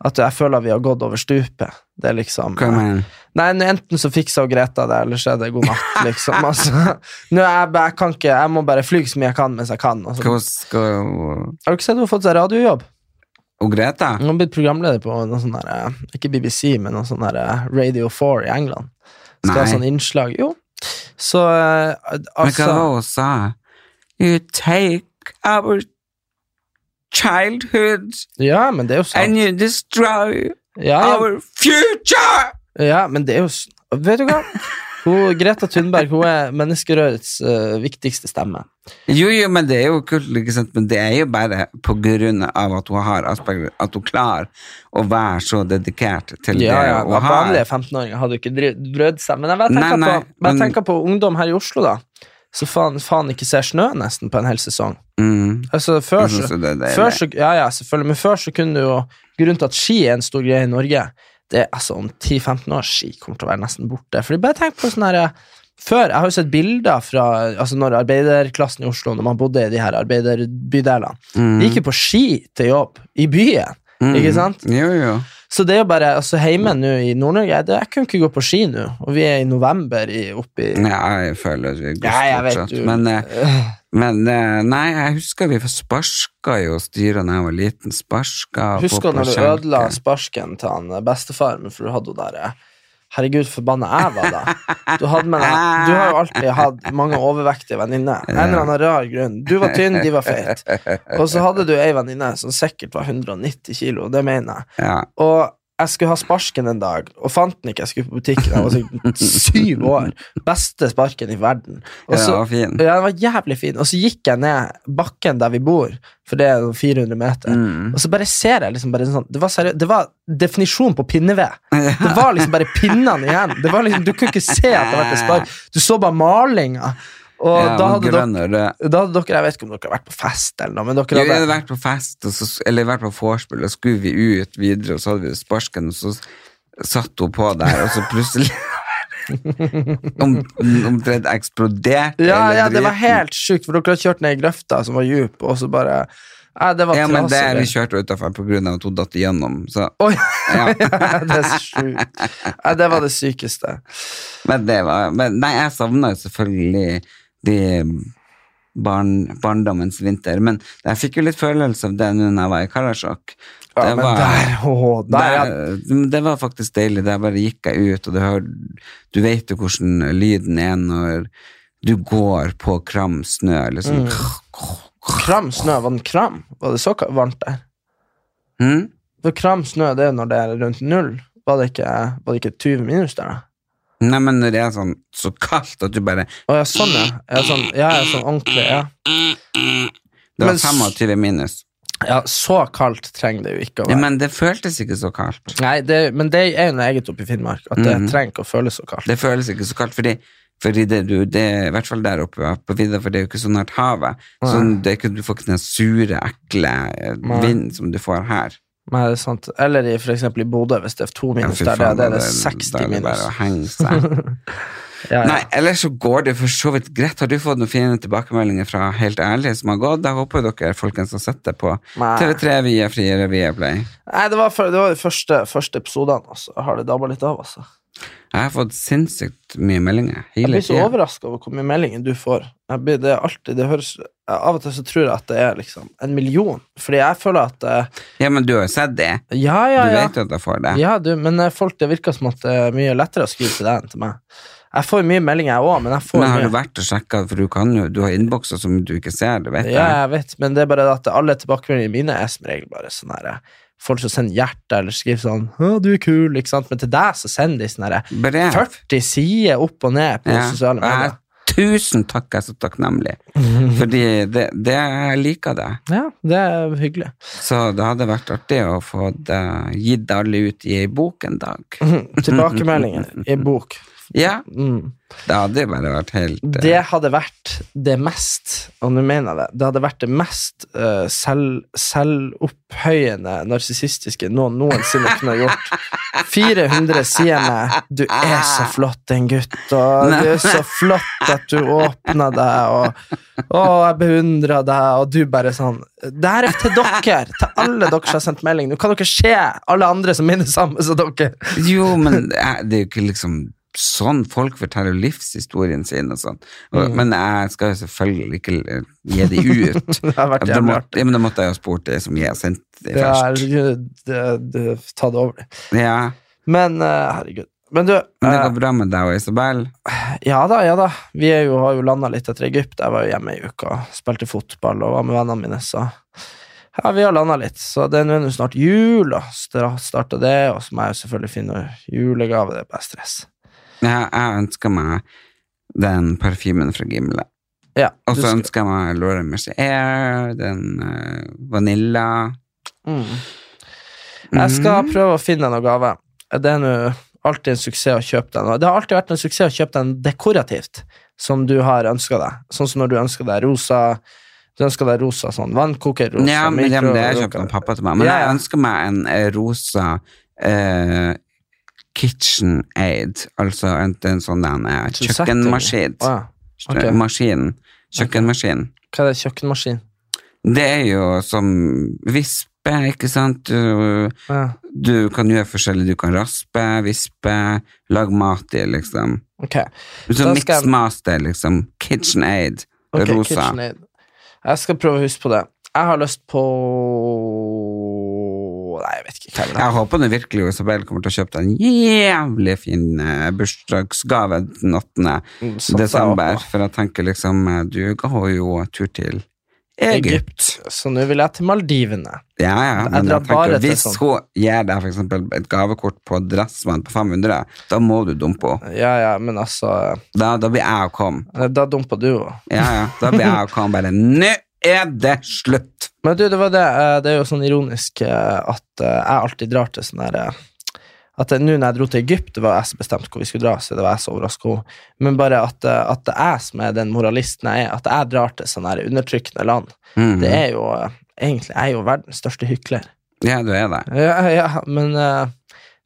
[SPEAKER 1] at jeg føler vi har gått over stupet. Det er liksom
[SPEAKER 2] Hva mener du?
[SPEAKER 1] Nei, Enten så fikser Greta det, eller så er det god natt, liksom. Altså, nå er jeg, jeg kan ikke Jeg må bare fly så mye jeg kan mens jeg kan. Altså.
[SPEAKER 2] Hva skal
[SPEAKER 1] Har du ikke sett hun har fått seg radiojobb?
[SPEAKER 2] Og Greta?
[SPEAKER 1] Hun har blitt programleder på noe sånn der, eh, ikke BBC, men noe sånn der eh, Radio 4 i England. Skal ha
[SPEAKER 2] Nei.
[SPEAKER 1] sånn innslag. Jo. Så altså
[SPEAKER 2] Men hva
[SPEAKER 1] altså
[SPEAKER 2] var hun sa? You take our childhood
[SPEAKER 1] Ja, men det er jo sant.
[SPEAKER 2] and you destroy
[SPEAKER 1] Ja, ja,
[SPEAKER 2] our future!
[SPEAKER 1] ja, men det er jo Vet du hva? Hun, Greta Thunberg hun er menneskerørets uh, viktigste stemme.
[SPEAKER 2] Jo, jo, men det er jo kult, ikke sant? Men det er jo bare på grunn av at hun har Asperger, at hun klarer å være så dedikert til
[SPEAKER 1] Ja, ja,
[SPEAKER 2] det hun har.
[SPEAKER 1] Vanlige 15-åringer hadde jo ikke brødd seg. Men jeg bare tenker,
[SPEAKER 2] Nei, nei,
[SPEAKER 1] på, bare
[SPEAKER 2] men-
[SPEAKER 1] tenker på ungdom her i Oslo, da. Så faen, faen ikke ser snø nesten på en hel sesong.
[SPEAKER 2] Mm.
[SPEAKER 1] Altså, før så, før så Ja, ja, selvfølgelig, men før så kunne du jo Grunnen til at ski er en stor greie i Norge, det altså om 10-15 år ski kommer til å være nesten borte. Fordi bare tenk på sånn her før, Jeg har jo sett bilder fra altså når arbeiderklassen i Oslo, når man bodde i de her arbeiderbydelene, de gikk jo på ski til jobb i byen.
[SPEAKER 2] Mm.
[SPEAKER 1] Ikke sant?
[SPEAKER 2] Jo, jo.
[SPEAKER 1] Så det er jo bare altså Hjemme nå i Nord-Norge jeg kunne ikke gå på ski nå, og vi er i november i, oppi
[SPEAKER 2] Ja, jeg føler vi går
[SPEAKER 1] Ja,
[SPEAKER 2] fortsatt. Men, eh, men eh, nei, jeg husker vi sparka jo styret da jeg var liten. Sparka
[SPEAKER 1] Husker
[SPEAKER 2] på-
[SPEAKER 1] når du ødela sparken til han eh, bestefaren, for du hadde jo der Herregud, forbanna jeg var da. Du, hadde med deg, du har jo alltid hatt mange overvektige venninner. En eller annen rar grunn. Du var tynn, de var feit. Og så hadde du ei venninne som sikkert var 190 kilo, det mener jeg.
[SPEAKER 2] Ja.
[SPEAKER 1] Og jeg skulle ha sparken en dag, og fant den ikke. Jeg skulle på butikken, jeg var syv år. Beste sparken i verden. Og så-
[SPEAKER 2] var fin.
[SPEAKER 1] Ja, den var jævlig fin. Og så gikk jeg ned bakken der vi bor, for det er 400 meter.
[SPEAKER 2] Mm.
[SPEAKER 1] Og så bare ser jeg liksom bare sånn Det var, seriø- det var definisjon på pinneved. Det var liksom bare pinnene igjen. Det var liksom, du kunne ikke se at det var et spark. Du så bare malinga. Og
[SPEAKER 2] Ja,
[SPEAKER 1] da, hadde dere, da hadde dere Jeg vet ikke om dere har vært på fest eller noe, men dere
[SPEAKER 2] vi hadde
[SPEAKER 1] hadde
[SPEAKER 2] vært på fest, så, eller vært på vorspiel, og så skulle vi ut videre, og så hadde vi sparken, og så satt hun på der, og så plutselig om, Omtrent eksploderte
[SPEAKER 1] Ja, ja, det var helt sjukt, for dere hadde kjørt ned i grøfta som var djup, og så bare ja, Det var
[SPEAKER 2] Ja, men det vi kjørte utafor av at hun datt igjennom, så
[SPEAKER 1] Oi,
[SPEAKER 2] ja.
[SPEAKER 1] det er så sjukt. Ja, det var det sykeste.
[SPEAKER 2] Men det var men, Nei, jeg savna jo selvfølgelig de barn, barndommens vinter, men jeg fikk jo litt følelse av det nå når jeg var i Karasjok.
[SPEAKER 1] Ja,
[SPEAKER 2] Det var-
[SPEAKER 1] der, åh, der, ja.
[SPEAKER 2] Der, det var faktisk deilig. Der bare gikk jeg ut, og du, hør, du vet jo hvordan lyden er når du går på kram snø. Liksom.
[SPEAKER 1] Mm. Kram snø, var den kram? Var det så varmt der?
[SPEAKER 2] Hm?
[SPEAKER 1] For kram snø, det er når det er rundt null. Var det ikke, var det ikke 20 minus der, da?
[SPEAKER 2] Nei, men når det er sånn så kaldt at du bare
[SPEAKER 1] Å ja, sånn, ja. Ja, sånn, ja, ja, sånn ordentlig, ja.
[SPEAKER 2] Det var
[SPEAKER 1] Men s-
[SPEAKER 2] 25 minus.
[SPEAKER 1] Ja, så kaldt trenger det jo ikke å
[SPEAKER 2] Ja,
[SPEAKER 1] være.
[SPEAKER 2] men det føltes ikke så kaldt.
[SPEAKER 1] Nei, det, men det er jo noe eget oppe i Finnmark, at det
[SPEAKER 2] Mhm.
[SPEAKER 1] trenger ikke å føles så kaldt.
[SPEAKER 2] Det føles ikke så kaldt, fordi, fordi det, du, det er i hvert fall der oppe på vidda, for det er jo ikke så nært havet. Så
[SPEAKER 1] Nei.
[SPEAKER 2] det er ikke, du får ikke den sure, ekle eh,
[SPEAKER 1] Nei.
[SPEAKER 2] vind som du får her.
[SPEAKER 1] Er sant. Eller i, for eksempel i Bodø, hvis det er to minus
[SPEAKER 2] ja,
[SPEAKER 1] der, det,
[SPEAKER 2] da
[SPEAKER 1] er det
[SPEAKER 2] da
[SPEAKER 1] 60
[SPEAKER 2] er det
[SPEAKER 1] minus.
[SPEAKER 2] bare å henge seg.
[SPEAKER 1] Ja, ja.
[SPEAKER 2] Nei, ellers så går det for så vidt greit. Har du fått noen fine tilbakemeldinger fra Helt ærlig som har gått? Jeg håper dere folkens har sett det på
[SPEAKER 1] Nei.
[SPEAKER 2] TV3 via Friere via Play.
[SPEAKER 1] Nei, det var, for, det var de første, første episodene, og så har det dabba litt av, altså.
[SPEAKER 2] Jeg har fått sinnssykt mye meldinger
[SPEAKER 1] Jeg blir så overraska over hvor mye meldinger du får. Blir, det alltid, det høres, av og til så tror jeg at det er liksom en million. Fordi jeg føler at eh,
[SPEAKER 2] Ja, men du har jo sett det.
[SPEAKER 1] Ja, ja,
[SPEAKER 2] Du
[SPEAKER 1] ja.
[SPEAKER 2] vet jo at jeg får det.
[SPEAKER 1] Ja, du, men eh, folk, det virker som at det er mye lettere å skrive til deg enn til meg. Jeg får mye meldinger, jeg òg, men jeg får
[SPEAKER 2] Men har
[SPEAKER 1] mye
[SPEAKER 2] du vært og sjekka, for du kan jo Du har innbokser som du ikke ser, du vet
[SPEAKER 1] Ja,
[SPEAKER 2] jeg.
[SPEAKER 1] vet, men det er bare at alle tilbakemeldingene mine er som regel bare sånn her Folk som sender hjerter eller skriver sånn 'Å, du er kul', ikke sant? Men til deg så sender de sånn her 40 sider opp og ned på
[SPEAKER 2] Ja.
[SPEAKER 1] sosiale medier.
[SPEAKER 2] Tusen takk, jeg er så takknemlig. Fordi det, det jeg liker det.
[SPEAKER 1] Ja, det er hyggelig.
[SPEAKER 2] Så det hadde vært artig å få gitt alle ut i ei bok en dag.
[SPEAKER 1] Tilbakemeldingen i bok.
[SPEAKER 2] Ja,
[SPEAKER 1] Mm.
[SPEAKER 2] det hadde bare vært helt uh...
[SPEAKER 1] Det hadde vært det mest, og nå mener jeg det, det hadde vært det mest uh, selv, selvopphøyende narsissistiske noen noensinne kunne gjort. 400 sier meg 'du er så flott, en gutt', og 'du er så flott at du åpna deg', og 'å, jeg beundrer deg', og du bare sånn Det her er til dere, til alle dere som har sendt melding. Nå kan dere se alle andre som minner samme som dere.
[SPEAKER 2] Jo, men er det er jo ikke liksom sånn folk forteller livshistorien sin og sånn.
[SPEAKER 1] Mm.
[SPEAKER 2] Men jeg skal jo selvfølgelig ikke gi de ut.
[SPEAKER 1] Det har vært
[SPEAKER 2] da,
[SPEAKER 1] jævlig
[SPEAKER 2] må,
[SPEAKER 1] artig.
[SPEAKER 2] ja, men da måtte jeg jo spurt det som jeg har sendt de
[SPEAKER 1] Ja,
[SPEAKER 2] først.
[SPEAKER 1] herregud, det, det, ta det over.
[SPEAKER 2] Ja,
[SPEAKER 1] Men eh, herregud. Men du,
[SPEAKER 2] men det
[SPEAKER 1] eh,
[SPEAKER 2] går bra med deg og Isabel?
[SPEAKER 1] ja da, ja da. Vi jo, har jo landa litt etter Egypt. Jeg var jo hjemme i uka, spilte fotball og var med vennene mine, så ja, vi har landa litt. Så det er nå snart jul, og starta det, og så må jeg jo selvfølgelig finne julegave. Det er bare stress.
[SPEAKER 2] Jeg, jeg ønsker meg den parfymen fra Gimle.
[SPEAKER 1] Ja,
[SPEAKER 2] Og så ønsker jeg meg Laura Mercier, den uh, Vanilla.
[SPEAKER 1] mm. Jeg skal
[SPEAKER 2] mm.
[SPEAKER 1] prøve å finne noe gave. Det er nå alltid en suksess å kjøpe den. og Det har alltid vært en suksess å kjøpe den dekorativt, som du har ønska deg. Sånn som når du ønsker deg rosa Du ønsker deg rosa sånn vannkokerrosa.
[SPEAKER 2] Ja, men, ja, men det har jeg kjøpt av pappa til meg. Men
[SPEAKER 1] Ja, ja.
[SPEAKER 2] jeg ønsker meg en rosa eh, Kitchen Aid, altså en, en sånn den er
[SPEAKER 1] Setting.
[SPEAKER 2] kjøkkenmaskin.
[SPEAKER 1] Okay.
[SPEAKER 2] Maskin. Kjøkkenmaskin.
[SPEAKER 1] Hva er det, kjøkkenmaskin?
[SPEAKER 2] Det er jo som vispe, ikke sant? Du,
[SPEAKER 1] Ja,
[SPEAKER 2] du kan gjøre forskjellig. Du kan raspe, vispe, lage mat i, liksom.
[SPEAKER 1] ok.
[SPEAKER 2] Så
[SPEAKER 1] Da
[SPEAKER 2] Mix
[SPEAKER 1] jeg-
[SPEAKER 2] Master, liksom. Kitchen Aid.
[SPEAKER 1] Ok,
[SPEAKER 2] rosa.
[SPEAKER 1] KitchenAid. Jeg skal prøve å huske på det. Jeg har lyst på Nei, jeg vet ikke hva det.
[SPEAKER 2] Jeg håper det virkelig Isabel kommer til å kjøpe deg en jævlig fin eh, bursdagsgave den 8.
[SPEAKER 1] Mm, satser
[SPEAKER 2] desember, for jeg tenker liksom eh, Du ga henne jo tur til Egypt.
[SPEAKER 1] Så nå vil jeg til Maldivene.
[SPEAKER 2] Ja, ja, men
[SPEAKER 1] drar
[SPEAKER 2] jeg tenker, hvis
[SPEAKER 1] sånn.
[SPEAKER 2] hun gir deg eksempel et gavekort på Dressmann på 500, da må du dumpe henne.
[SPEAKER 1] Ja, ja, men altså
[SPEAKER 2] Da, da blir jeg å komme.
[SPEAKER 1] Da dumpa du henne.
[SPEAKER 2] Ja, ja, da blir jeg å komme bare Nå er det slutt!
[SPEAKER 1] Men du, det var det. eh, Det er jo sånn ironisk eh, at eh, jeg alltid drar til sånn eh, At nå når jeg dro til Egypt, det var jeg som bestemte hvor vi skulle dra, så det var jeg som overraska henne. Men bare at, at det er jeg som er den moralisten jeg er, at jeg drar til sånne her undertrykkende land,
[SPEAKER 2] Mhm.
[SPEAKER 1] det er jo egentlig Jeg er jo verdens største hykler.
[SPEAKER 2] Ja, du er det.
[SPEAKER 1] Ja, ja, men eh,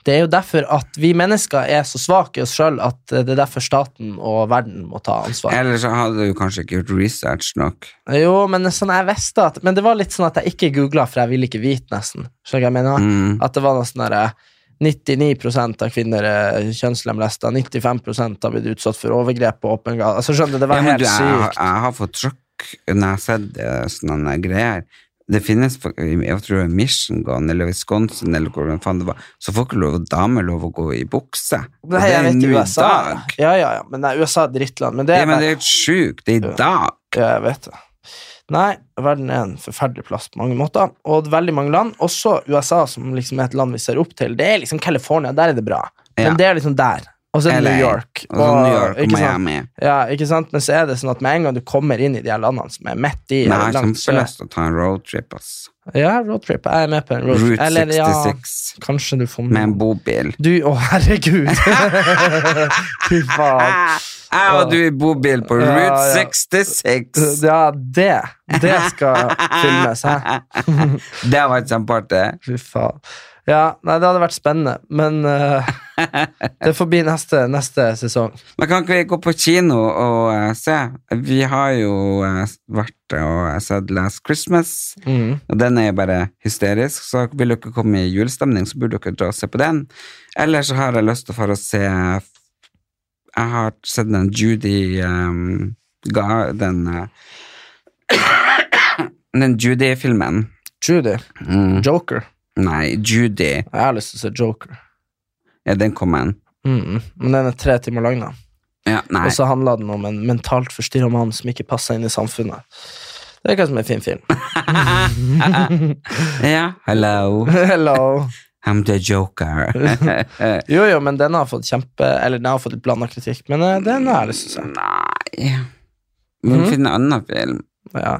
[SPEAKER 1] det er jo derfor at vi mennesker er så svake i oss sjøl at eh, det er derfor staten og verden må ta ansvar.
[SPEAKER 2] Ellers så hadde du kanskje ikke gjort research nok.
[SPEAKER 1] Jo, men sånn jeg visste at Men det var litt sånn at jeg ikke googla, for jeg ville ikke vite, nesten. Skjønner du hva jeg mener?
[SPEAKER 2] Mm.
[SPEAKER 1] At det var noe sånn derre 99 av kvinner er kjønnslemlesta, 95% har blitt utsatt for overgrep på åpen gate. Altså, skjønner du, det var
[SPEAKER 2] Ja,
[SPEAKER 1] helt
[SPEAKER 2] du, jeg,
[SPEAKER 1] sykt.
[SPEAKER 2] jeg har fått sjokk når jeg har sett eh, sånne greier. Det finnes, jeg tror det Michigan eller Wisconsin eller hvor faen det var, så får ikke lov, damer lov å gå i bukse. Og det er nå i dag.
[SPEAKER 1] Ja, ja, ja, men nei, USA er drittland. Men det
[SPEAKER 2] Ja,
[SPEAKER 1] er
[SPEAKER 2] men det er helt sjukt. Det er i dag.
[SPEAKER 1] Ja, jeg vet det. Nei, verden er en forferdelig plass på mange måter. Og veldig mange land, også USA, som liksom er et land vi ser opp til. Det er liksom California, der er det bra.
[SPEAKER 2] Ja.
[SPEAKER 1] Men det er liksom der. Og så er det
[SPEAKER 2] LA,
[SPEAKER 1] New York.
[SPEAKER 2] Og så New York og
[SPEAKER 1] ikke sant?
[SPEAKER 2] Miami.
[SPEAKER 1] Ja, ikke sant? Men så er det sånn at med en gang du kommer inn i de her landene som er midt i
[SPEAKER 2] Nei, jeg
[SPEAKER 1] eller
[SPEAKER 2] har kjempelyst til å ta en roadtrip, ass.
[SPEAKER 1] Ja, roadtrip. Jeg er med på en roadtrip.
[SPEAKER 2] Route
[SPEAKER 1] Eller, ja,
[SPEAKER 2] 66
[SPEAKER 1] kanskje du får
[SPEAKER 2] med Med en bobil.
[SPEAKER 1] Du, å herregud! Fy faen.
[SPEAKER 2] Jeg og du i bobil på
[SPEAKER 1] Ja,
[SPEAKER 2] Route
[SPEAKER 1] ja.
[SPEAKER 2] 66!
[SPEAKER 1] Ja, det. Det skal filmes, hæ?
[SPEAKER 2] Det var kjempeartig.
[SPEAKER 1] Fy faen. Ja, nei, det hadde vært spennende, men eh, det får bli neste, neste sesong.
[SPEAKER 2] Men kan ikke vi gå på kino og uh, se? Vi har jo uh, vært og sett Last Christmas,
[SPEAKER 1] Mm.
[SPEAKER 2] og den er jo bare hysterisk, så vil dere komme i julestemning, så burde dere dra og se på den. Eller så har jeg lyst til å få se Jeg har sett den Judy um, ga, Den eh, Den Judy-filmen.
[SPEAKER 1] Judy.
[SPEAKER 2] Mm.
[SPEAKER 1] Joker.
[SPEAKER 2] Nei, Judy.
[SPEAKER 1] Jeg har lyst til å se Joker.
[SPEAKER 2] Ja, den kom en.
[SPEAKER 1] Mm. Men den er tre timer lang, da.
[SPEAKER 2] Ja, nei.
[SPEAKER 1] Og så handler den om en mentalt forstyrra mann som ikke passer inn i samfunnet. Det er kanskje en fin film.
[SPEAKER 2] Ja, hello.
[SPEAKER 1] Hello.
[SPEAKER 2] I'm the joker.
[SPEAKER 1] Jo, jo, men den har fått kjempe Eller den har fått litt blanda kritikk, men eh, den er det, syns jeg.
[SPEAKER 2] Nei, Vi må finne en annen film.
[SPEAKER 1] Ja.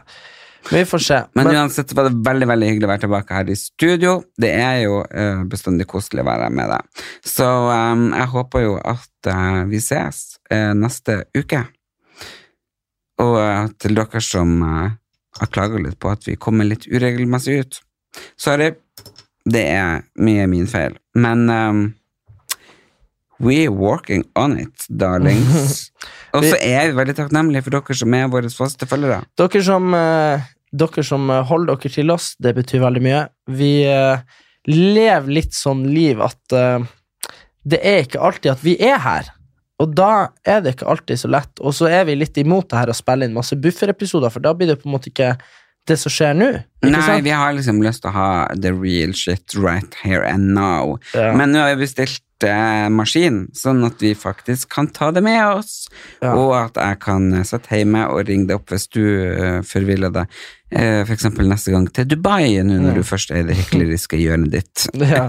[SPEAKER 1] Vi får se.
[SPEAKER 2] Men,
[SPEAKER 1] Men,
[SPEAKER 2] uansett var det veldig veldig hyggelig å være tilbake her i studio. Det er jo uh, bestandig koselig å være med deg. Så um, jeg håper jo at uh, vi ses uh, neste uke. Og til dere som har klaga litt på at vi kommer litt uregelmessig ut. Sorry, det er mye min feil. Men um, we're working on it, darlings. Og så er vi veldig takknemlige for dere som er våre faste følgere.
[SPEAKER 1] dere som, eh, dere som eh, holder dere til oss, det betyr veldig mye. Vi eh, lever litt sånn liv at eh, det er ikke alltid at vi er her. Og da er det ikke alltid så lett. Og så er vi litt imot det her å spille inn masse bufferepisoder, for da blir det på en måte ikke det som skjer nå.
[SPEAKER 2] Nei,
[SPEAKER 1] sant?
[SPEAKER 2] vi har liksom lyst til å ha the real shit right here and now.
[SPEAKER 1] Ja.
[SPEAKER 2] Men nå har vi bestilt eh, maskin, sånn at vi faktisk kan ta det med oss.
[SPEAKER 1] Ja.
[SPEAKER 2] Og at jeg kan eh, sitte hjemme og ringe deg opp hvis du uh, forviller deg. Eh, for eksempel neste gang til Dubai, nå når du først er i det hykleriske hjørnet ditt.
[SPEAKER 1] Ja.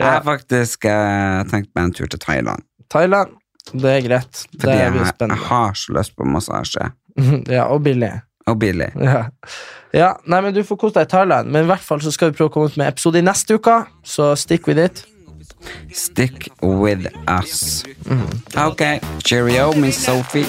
[SPEAKER 2] Jeg har faktisk eh, tenkt meg en tur til Thailand.
[SPEAKER 1] Thailand, det er greit. Det
[SPEAKER 2] Fordi
[SPEAKER 1] er
[SPEAKER 2] jeg, jeg har så lyst på massasje.
[SPEAKER 1] Ja, og billig.
[SPEAKER 2] Og billig.
[SPEAKER 1] Ja. ja, nei, men Du får kose deg i Thailand, men i hvert fall så skal vi prøve å komme ut med episode i neste uke. Så stick with it.
[SPEAKER 2] Stick with us. Ok, cheerio, Miss Sophie.